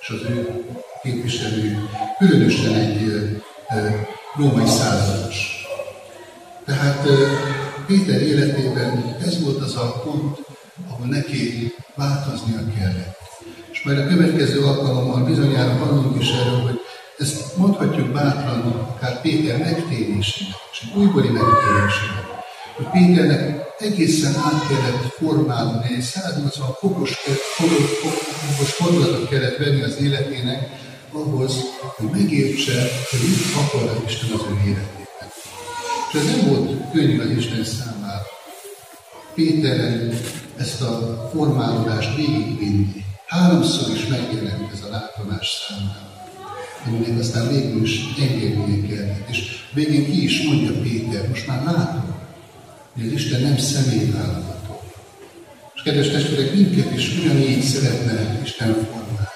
és az ő képviselő, különösen egy római százados. Tehát Péter életében ez volt az a pont, ahol neki változnia kellett. És majd a következő alkalommal bizonyára hallunk is erről, hogy ezt mondhatjuk bátran akár Péter megtérésének, és egy újbóli megtérésének, hogy Péternek egészen át kellett formálni, egy 180 fokos, fokos, fokos kellett venni az életének, ahhoz, hogy megértse, hogy mit akar az Isten az ő életében. És ez nem volt könnyű az Isten számára. Péteren ezt a formálódást végigvinni. Háromszor is megjelent ez a látomás számára aminek aztán végül is engednie kellett. És végén ki is mondja Péter, most már látom, hogy az Isten nem személyválogató. És kedves testvérek, minket is ugyanígy szeretne Isten formálni.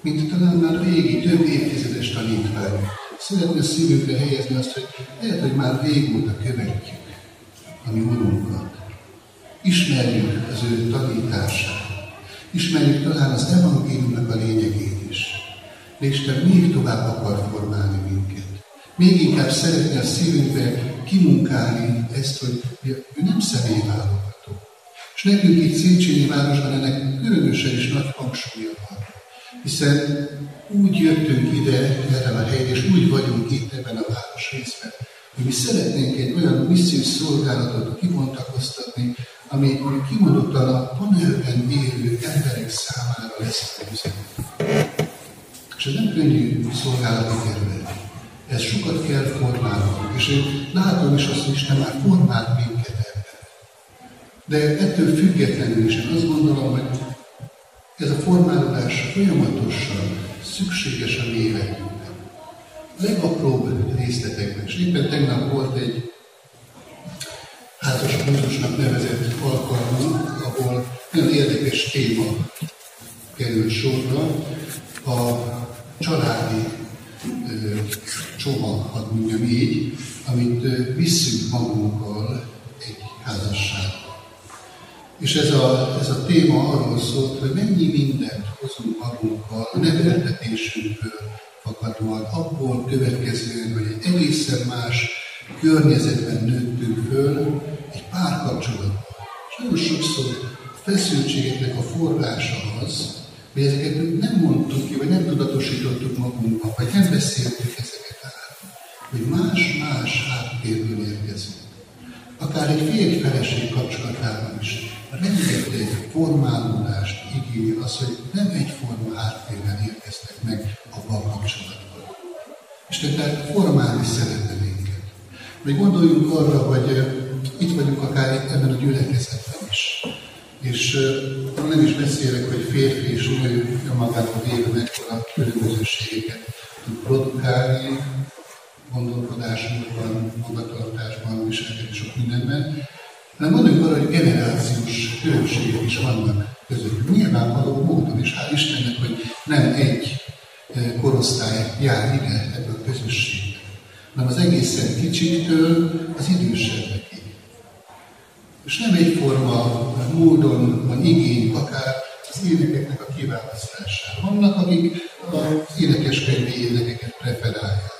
Mint talán már régi, több évtizedes tanítvány. Szeretne szívünkre helyezni azt, hogy lehet, hogy már régóta követjük a mi Urunkat. Ismerjük az ő tanítását. Ismerjük talán az evangéliumnak a lényegét is. De Isten még tovább akar formálni minket. Még inkább szeretne a szívünkbe kimunkálni ezt, hogy ő nem személyválogató. És nekünk itt Széchenyi városban ennek különösen is nagy hangsúlya van. Hiszen úgy jöttünk ide, erre a helyre, és úgy vagyunk itt ebben a város részben, hogy mi szeretnénk egy olyan missziós szolgálatot kibontakoztatni, ami kimondottan a panelben élő emberek számára lesz a üzenet. És ez nem könnyű szolgálati terület. Ez sokat kell formálnunk, és én látom is azt, hogy Isten már formált minket ebben. De ettől függetlenül is én azt gondolom, hogy ez a formálódás folyamatosan szükséges a mi életünkben. A legapróbb részletekben. És éppen tegnap volt egy házas búzusnak nevezett alkalmunk, ahol nagyon érdekes téma került sorra. A családi csomag, hadd mondjam így, amit visszünk magunkkal egy házasságba. És ez a, ez a téma arról szólt, hogy mennyi mindent hozunk magunkkal a neveltetésünkből fakadóan, abból következően, hogy egy egészen más környezetben nőttünk föl, egy párkapcsolatban. És nagyon sokszor a feszültségeknek a forrása az, hogy ezeket nem mondtuk ki, vagy nem tudatosítottuk magunkban, vagy nem beszéltük ezeket át, hogy más-más háttérből érkezünk. Akár egy férj-feleség kapcsolatában is rengeteg formálódást igényel az, hogy nem egyforma háttérben érkeztek meg abban a kapcsolatban. És tehát formálni szeretne minket. Még gondoljunk arra, hogy itt vagyunk akár itt ebben a gyülekezetben is. És uh, nem is beszélek, hogy férfi és nő önmagában véve mekkora különbözőségeket tud produkálni, gondolkodásban, magatartásban, viselkedés sok mindenben, hanem mondjuk arra, hogy generációs különbségek is vannak közöttük. Nyilvánvaló módon, és hál' Istennek, hogy nem egy korosztály jár ide ebből a közösségbe, hanem az egészen kicsitől az idősebbekig. És nem egyforma módon van igény akár az énekeknek a kiválasztására. Vannak, akik az énekeskönyvi énekeket preferálják.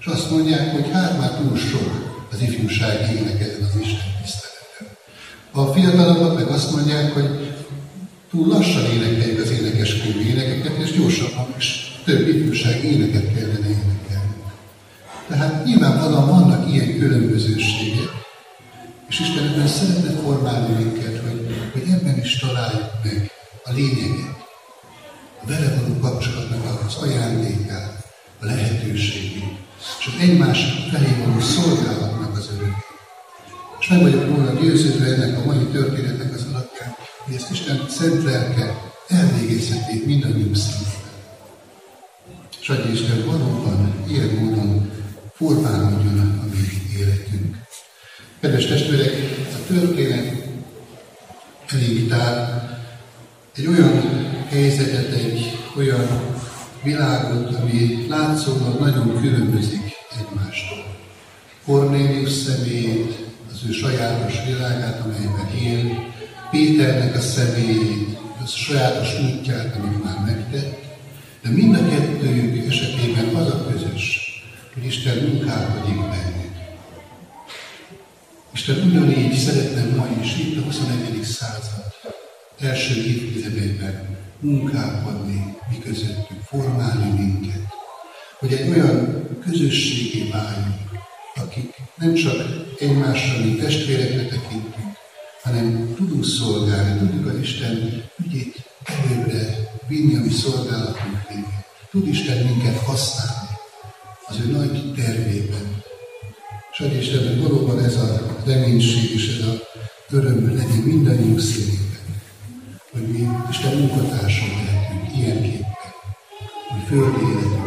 És azt mondják, hogy hát már túl sok az ifjúsági ének ezen az Isten tiszteleten. A fiatalabbak meg azt mondják, hogy túl lassan énekeljük az énekeskönyv énekeket, és gyorsabban is több ifjúság éneket kellene énekelni. Tehát nyilvánvalóan vannak ilyen különbözőségek, és Isten ebben szeretne formálni minket, hogy, hogy ebben is találjuk meg a lényeget, a vele való kapcsolatnak az ajándékát, a lehetőségét, és az egymás felé való szolgálatnak az örömét. És meg vagyok róla győződve ennek a mai történetnek az alapján, hogy ezt Isten szent lelke elvégezhetik mindannyiunk szívében. És adja Isten valóban ilyen módon formálódjon a mi életünk. Kedves testvérek, a történet elég tár, egy olyan helyzetet, egy olyan világot, ami látszólag nagyon különbözik egymástól. Cornélius személyét, az ő sajátos világát, amelyben él, Péternek a személyét, az a sajátos útját, amit már megtett, de mind a kettőjük esetében az a közös, hogy Isten munkálkodik bennük. Isten ugyanígy szeretne ma is itt a 21. század első évtizedében munkálkodni mi közöttünk, formálni minket, hogy egy olyan közösségé váljunk, akik nem csak egymással, mint testvérekre tekintünk, hanem tudunk szolgálni, tudjuk az Isten ügyét előbbre vinni a mi szolgálatunk végén. Tud Isten minket használni az ő nagy tervében. Isten, hogy valóban ez a reménység és ez a öröm legyen mindannyiunk szívében, hogy mi Isten munkatársak lehetünk ilyenképpen, hogy földi életünk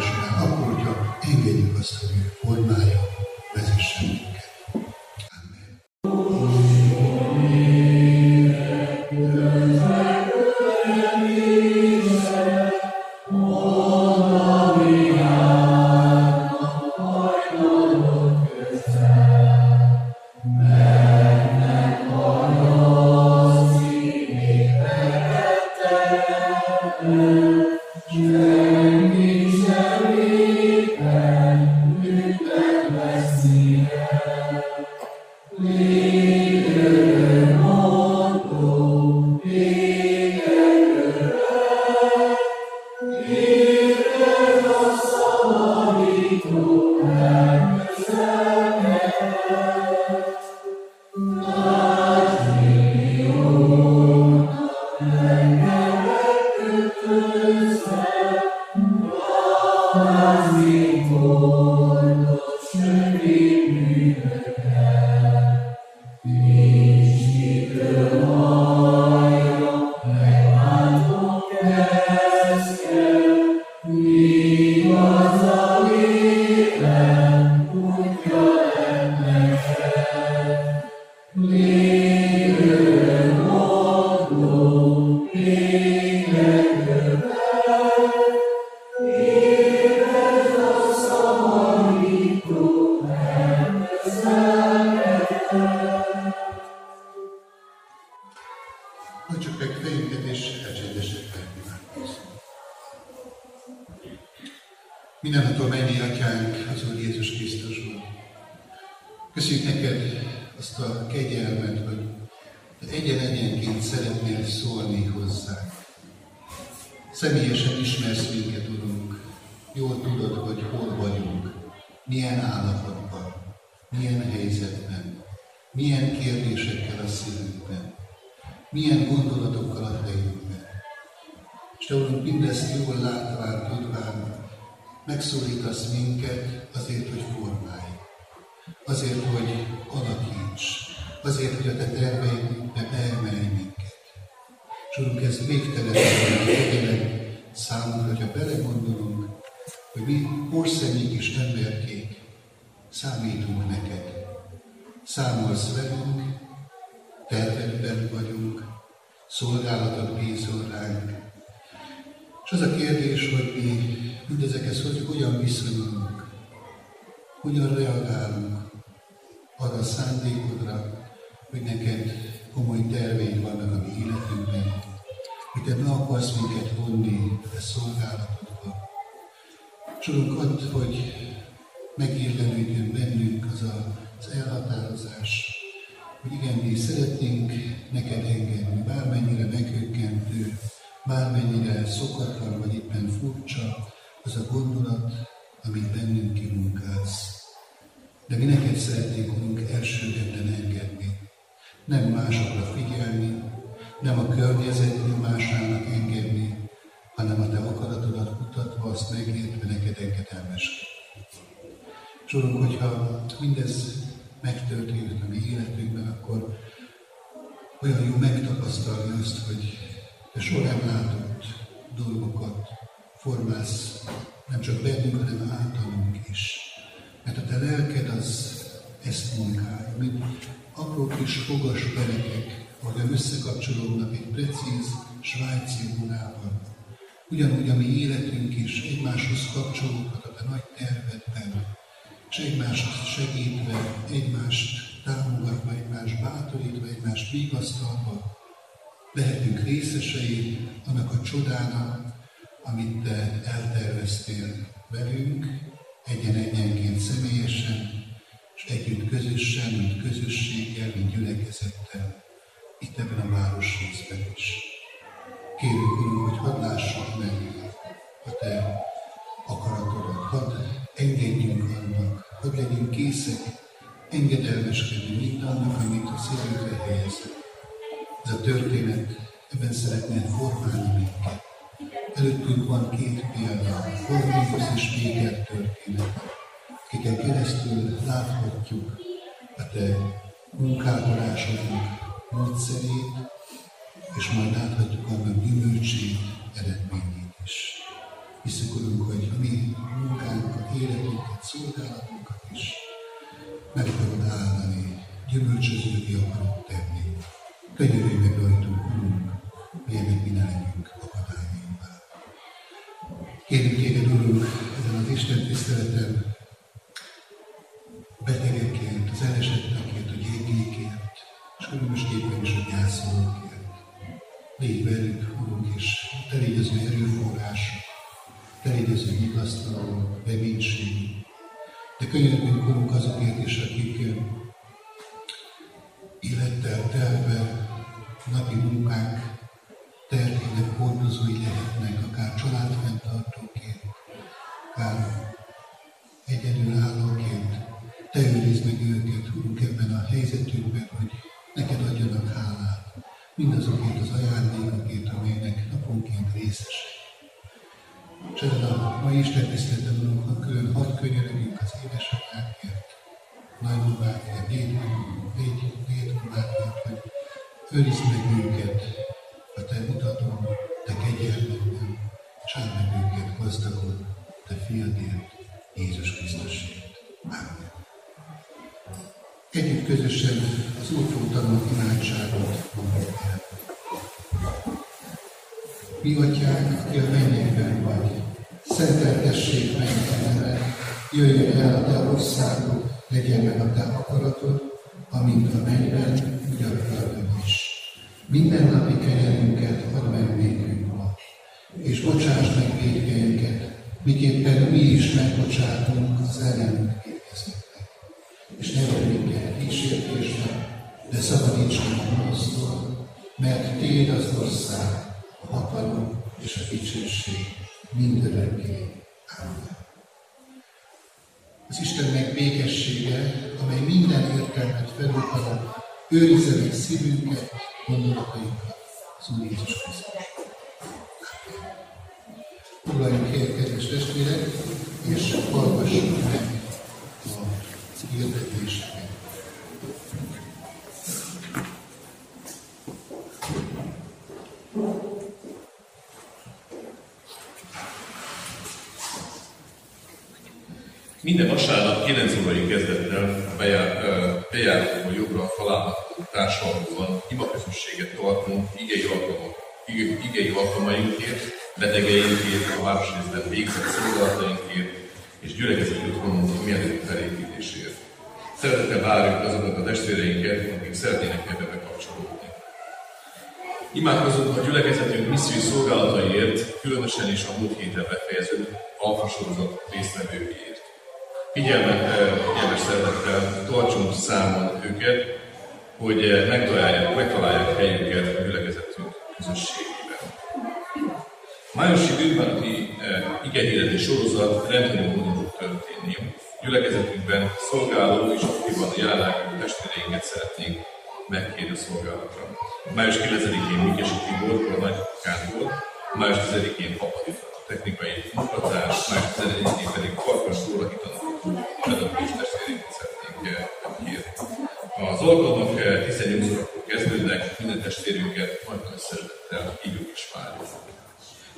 helyzetben, milyen kérdésekkel a szívünkben, milyen gondolatokkal a fejünkben. És te, Urunk, mindezt jól látván, tudván, megszólítasz minket azért, hogy formálj, azért, hogy alakíts, azért, hogy a te terveinkbe beemelj minket. És Urunk, ez végtelen tényleg számunkra, hogyha belegondolunk, hogy mi porszemények és emberkék számítunk neked. Számolsz velünk, tervedben vagyunk, szolgálatot bízol ránk. És az a kérdés, hogy mi mindezekhez hogy hogyan viszonyulunk, hogyan reagálunk arra a szándékodra, hogy neked komoly terveid vannak a mi életünkben, hogy te ne akarsz minket vonni a szolgálatodba. Csorunk add, hogy megérlelődjön bennünk az a, az elhatározás, hogy igen, mi szeretnénk neked engedni, bármennyire meghökkentő, bármennyire szokatlan vagy éppen furcsa, az a gondolat, amit bennünk kimunkálsz. De mi neked szeretnénk, Urunk, elsőgetben engedni. Nem másokra figyelni, nem a környezetnél másának engedni, hanem a te akaratodat mutatva, azt megértve neked engedelmeskedni. És Urunk, hogyha mindez megtörtént a mi életünkben, akkor olyan jó megtapasztalni azt, hogy te nem látott dolgokat formálsz, nem csak bennünk, hanem általunk is. Mert a te lelked az ezt munkálja, mint apró kis fogas perekek, ahol összekapcsolódnak egy precíz svájci vonában. Ugyanúgy a mi életünk is egymáshoz kapcsolódhat a te nagy tervedben, és egymáshoz segítve, egymást támogatva, egymást bátorítva, egymást vigasztalva, lehetünk részesei annak a csodának, amit te elterveztél velünk, egyen-egyenként személyesen, és együtt közösen, mint közösséggel, mint gyülekezettel, itt ebben a városrészben is. Kérünk, Urunk, hogy hadd lássuk meg a Te akaratodat, hadd engedjünk engedelmeskedni mindannak, amit a szívünkre helyezett. Ez a történet ebben szeretnél formálni minket. Előttünk van két példa, Kornélius és Péter történet, akiken keresztül láthatjuk a Te munkálkodásodnak módszerét, és majd láthatjuk annak gyümölcsét, eredményét is. Hiszük, Urunk, hogy a mi munkánkat, életünket, szolgálatunkat is meg akarod áldani, gyümölcsözővé akarod tenni. Könyörülj meg rajtunk, Urunk, milyenek mi ne legyünk akadályaimmal. Kérünk téged, Urunk, ezen az Isten tiszteleten betegekért, az elesettekért, a gyengékért, és különösképpen is a gyászolókért. Légy velük, Urunk, és te légy az ő erőforrásuk, te légy az ő vigasztaló, reménység. De könyörgünk, Urunk, azokért is, akik élettel telve napi munkák terhének hordozói lehetnek, akár családfenntartóként, akár egyedülállóként. Te őrizd meg őket, Urunk, ebben a helyzetükben, hogy neked adjanak hálát mindazokért az ajándékokért, amelynek naponként részesek. Ezen a mai Isten tiszteleten, Urunk, külön hadd könyörögjünk az édesanyákért, nagybabákért, dédbabákért, hogy őrizd meg őket a Te mutatón, Te kegyelmedben, és áld meg őket gazdagon, Te fiadért, Jézus Krisztusért. Amen. Együtt közösen az útról tanult imádságot mondjuk el. Mi atyánk, aki a mennyekben vagy, szenteltessék meg a neved, jöjjön el a te országod, legyen meg a te akaratod, amint a mennyben, úgy a földön is. Minden napi kenyerünket add meg nékünk ma, és bocsáss meg védkeinket, miképpen mi is megbocsátunk az ellenünk kérdezőknek. És ne vagy minket kísértésbe, de szabadíts meg a mert Téd az ország, hatalom és a dicsőség mindörökké. Amen. Az Istennek békessége, amely minden értelmet felülhalad, őrizze meg szívünket, gondolatainkat, az Úr Jézus Krisztus. Foglaljunk helyet, kedves testvérek, és hallgassuk meg a hirdetéseket. Minden vasárnap 9 órai kezdettel bejáróval jobbra található társadalomban imaközösséget tartunk igei, alkalmak, igei, alkalmainkért, betegeinkért, a városrészben végzett szolgálatainkért és gyülekezeti otthonunk mielőtt felépítésért. Szeretettel várjuk azokat a testvéreinket, akik szeretnének ebbe bekapcsolódni. Imádkozunk a gyülekezetünk missziói szolgálataiért, különösen is a múlt héten befejezett alfasorozat résztvevőiért. Figyelmet, figyelmes szeretettel tartsunk számon őket, hogy eh, megtalálják, megtalálják helyüket a gyülekezetünk közösségében. Májusi bűnbánati eh, igehirdetés sorozat rendkívül módon fog történni. Gyülekezetünkben szolgáló és aktívan járnákú testvéreinket szeretnénk megkérni a szolgálatra. Május 9-én Mikesi Tibor, a nagykánból, május 10-én Papadita, technikai munkatárs, május 11-én pedig Farkas Tóra hitanok, pedagógus testvéreinket szeretnénk megkérni. Az alkalmak 18 eh, órakor kezdődnek, minden testvérünket majd nagy szeretettel hívjuk és várjuk.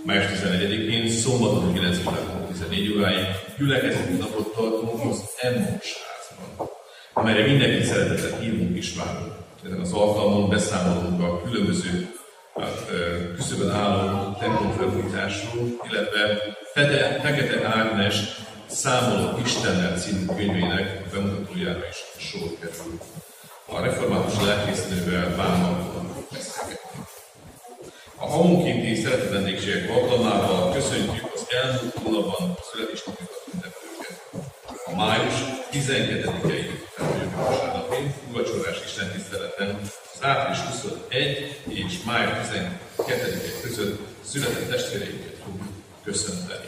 Május 11-én, szombaton 9 órakor 14 óráig gyülekezeti napot tartunk az Emmons házban, amelyre mindenki szeretettel hívunk és várunk. Ezen az alkalmon beszámolunk a különböző küszöbön álló templomfelújításról, illetve Fete, Fekete Ágnes Számoló Istennel című könyvének bemutatójára is sor kerül. A református lelkésznővel beszélgetni. A havonkénti szeretetendégségek alkalmával köszöntjük az elmúlt hónapban születésnapjukat ünneplőket. A május 12-i felnőtt vasárnapi vacsorás Isten tiszteleten az április 21 és május 12 között született testvéreinket fogjuk köszönteni.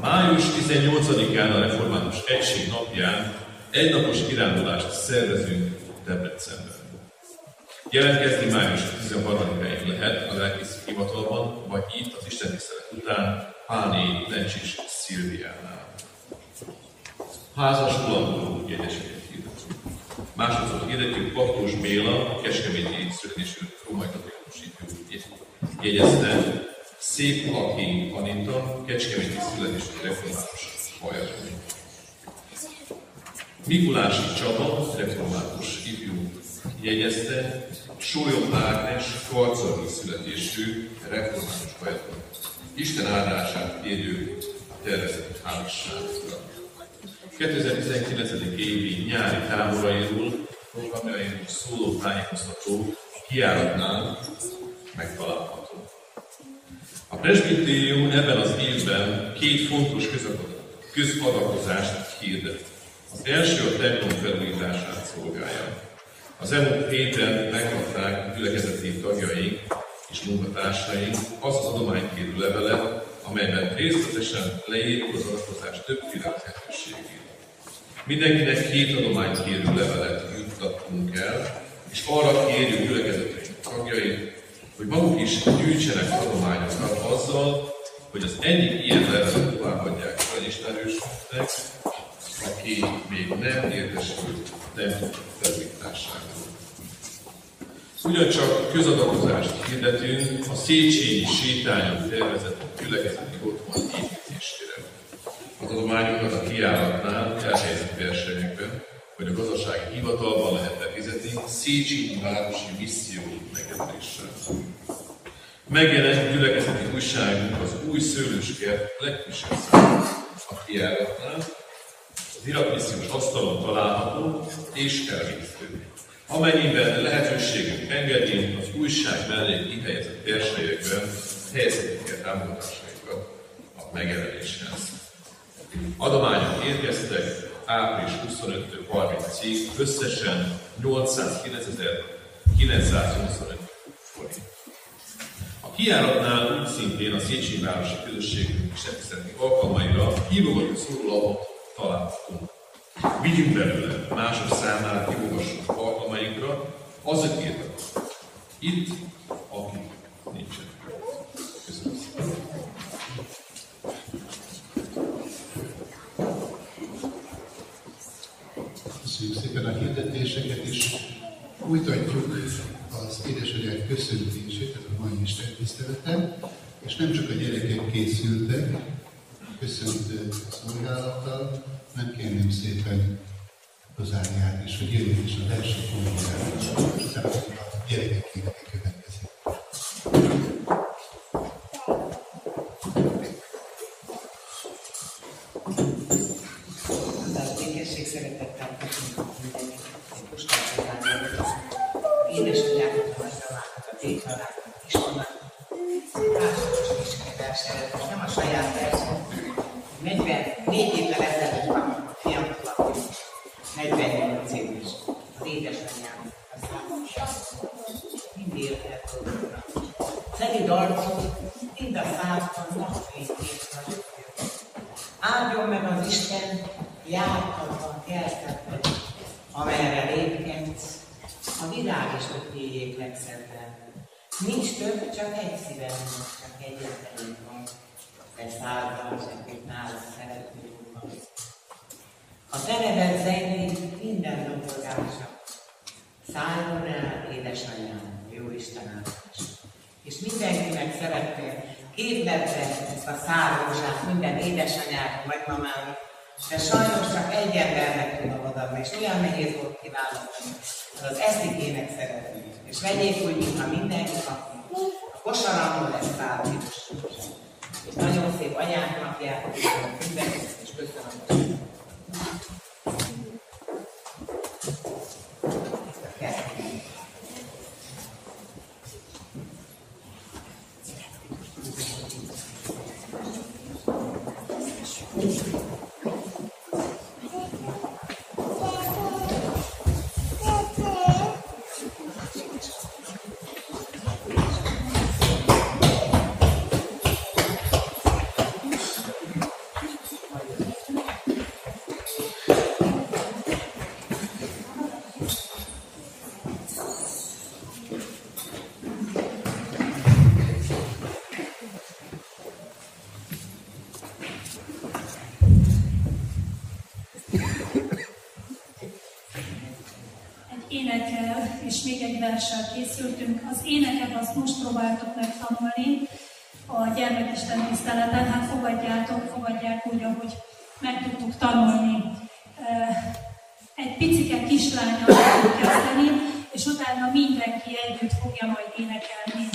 Május 18-án a Református Egység napján egynapos kirándulást szervezünk Debrecenben. Jelentkezni május 13-áig lehet a lelkész hivatalban, vagy itt az Isten tisztelet után Páné Lencsis Szilviánál. Házas ulandó hirdetünk. Másodszor hirdetjük Paktos Béla, a születésű római katolikus ifjú jegyezte, Szép Laki Anita, Kecskeméti születésű református hajadó. Mikulási Csaba, református ifjú jegyezte, Sólyom Ágnes, karcagi születésű református hajadó. Isten áldását kérjük tervezett házasságra. 2019. évi nyári táborairól, programjairól szóló tájékoztató kiáratnál megtalálható. A presbitérium ebben az évben két fontos közadakozást hirdet. Az első a templom felújítását szolgálja. Az elmúlt héten megkapták gyülekezeti tagjaink és munkatársaink az az adománykérő levelet, amelyben részletesen leírjuk az adakozás többféle lehetőségét. Mindenkinek két adománykérő levelet juttattunk el, és arra kérjük gyülekezetünk tagjait, hogy maguk is gyűjtsenek adományokat azzal, hogy az egyik ilyen levelet továbbadják a ismerősöknek, aki még nem értesült templom felújításáról. Ugyancsak közadakozást hirdetünk a Széchenyi sétányon tervezett gyülekezeti otthon építésére. Az adományokat a kiállatnál elhelyezett versenyekben, hogy a gazdasági hivatalban lehet befizetni Széchenyi Városi Misszió megjelöléssel. Megjelent gyülekezeti újságunk az új szőlőskert legfrissebb szám a kiállatnál, az iratmissziós asztalon található és elvégző. Amennyiben lehetőségünk engedi, az újság mellé kihelyezett térségekben helyezhetik el támogatásainkat a megjelenéshez. Adományok érkeztek április 25 30-ig összesen 809.925 forint. A kiáratnál úgy szintén a Széchenyi Városi Közösségünk és alkalmaira hívogató szórólapot találhatunk. Vigyünk belőle mások számára kiolvassuk alkalmainkra, azokért, itt, akik nincsenek. Köszönöm szépen. Köszönjük szépen a hirdetéseket, és folytatjuk az édesanyák köszöntését, ez a mai Isten tiszteleten, és nem csak a gyerekek készültek, köszöntő szolgálattal, nem kérném szépen Rozáriát is, hogy jöjjön is az első konferációra, utána a gyerekek éneke következik. Az szeretettel köszönjük mindenkit, Édesanyákat, a nagymamákat, a téthalákat, verssel készültünk. Az éneket azt most próbáltuk meg tanulni a gyermekisten tiszteleten. Hát fogadjátok, fogadják úgy, ahogy meg tudtuk tanulni. Egy picike kislányra fogunk kezdeni, és utána mindenki együtt fogja majd énekelni.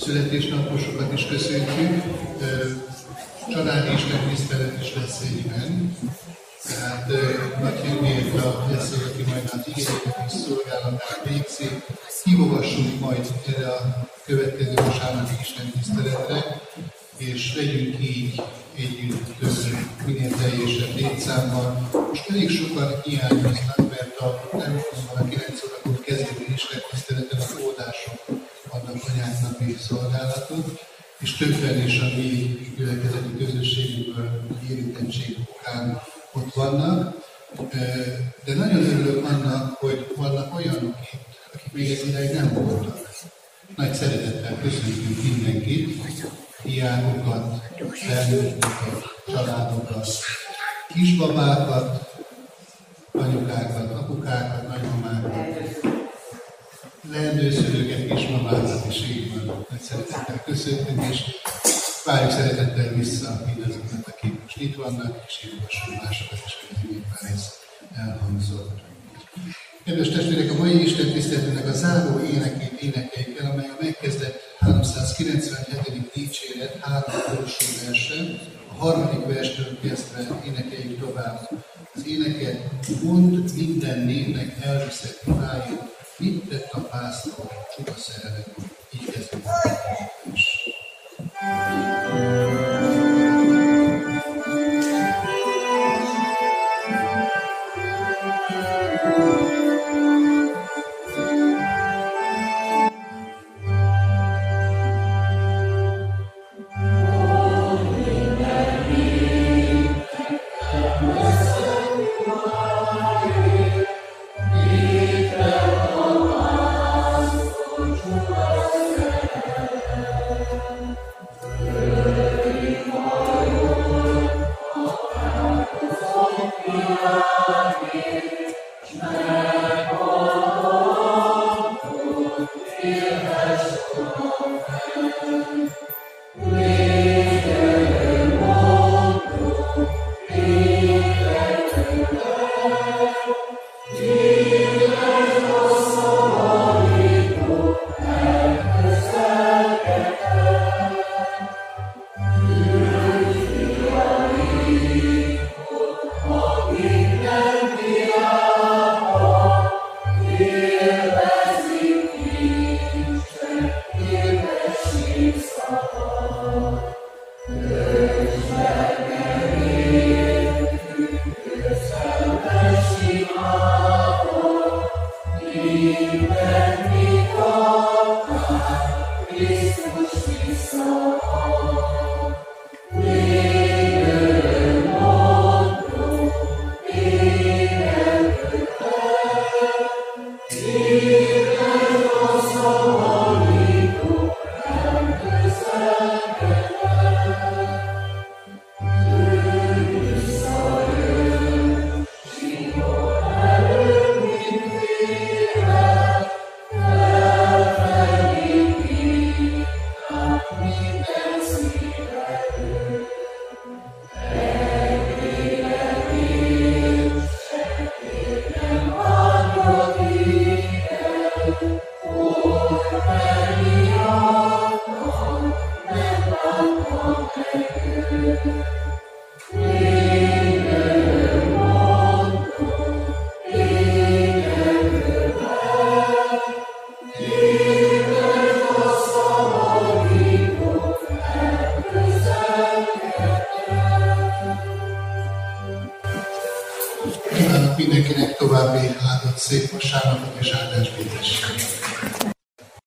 Születésnaposokat is köszöntjük, családi Isten tisztelet is lesz egyben. Tehát Nagy Henrietta lesz az, aki majd az igényeket és szolgálatát végzi. Hívogassunk majd erre a következő vasárnapi Isten tiszteletre, és legyünk így együtt minél teljesebb létszámban. Most elég sokan hiányoznak, mert a nem a 9 órakor kezdődő tiszteleten a óvodások adnak anyáknapi szolgálatot, és többen is a mi gyülekezeti közösségünkből érintettség okán ott vannak. De nagyon örülök annak, hogy vannak olyanok itt, akik még ez ideig nem voltak. Nagy szeretettel köszöntünk mindenkit, hiányokat, felnőtteket, családokat, kisbabákat, anyukákat, apukákat, nagymamákat, leendőszülőket, kismamákat is így van. Nagy szeretettel köszöntünk, és várjuk szeretettel vissza mindazokat, akik most itt vannak, és hívogassunk másokat is, hogy már ez elhangzott. Kedves testvérek, a mai Isten tiszteletünknek a záró énekét énekeljük el, amely a megkezdett 397. dicséret három utolsó verse. A harmadik verstől kezdve énekeljük tovább. Az éneket mond minden névnek elviszett imáit, mit tett a pásztor csupa szerelem. Így kezdjük.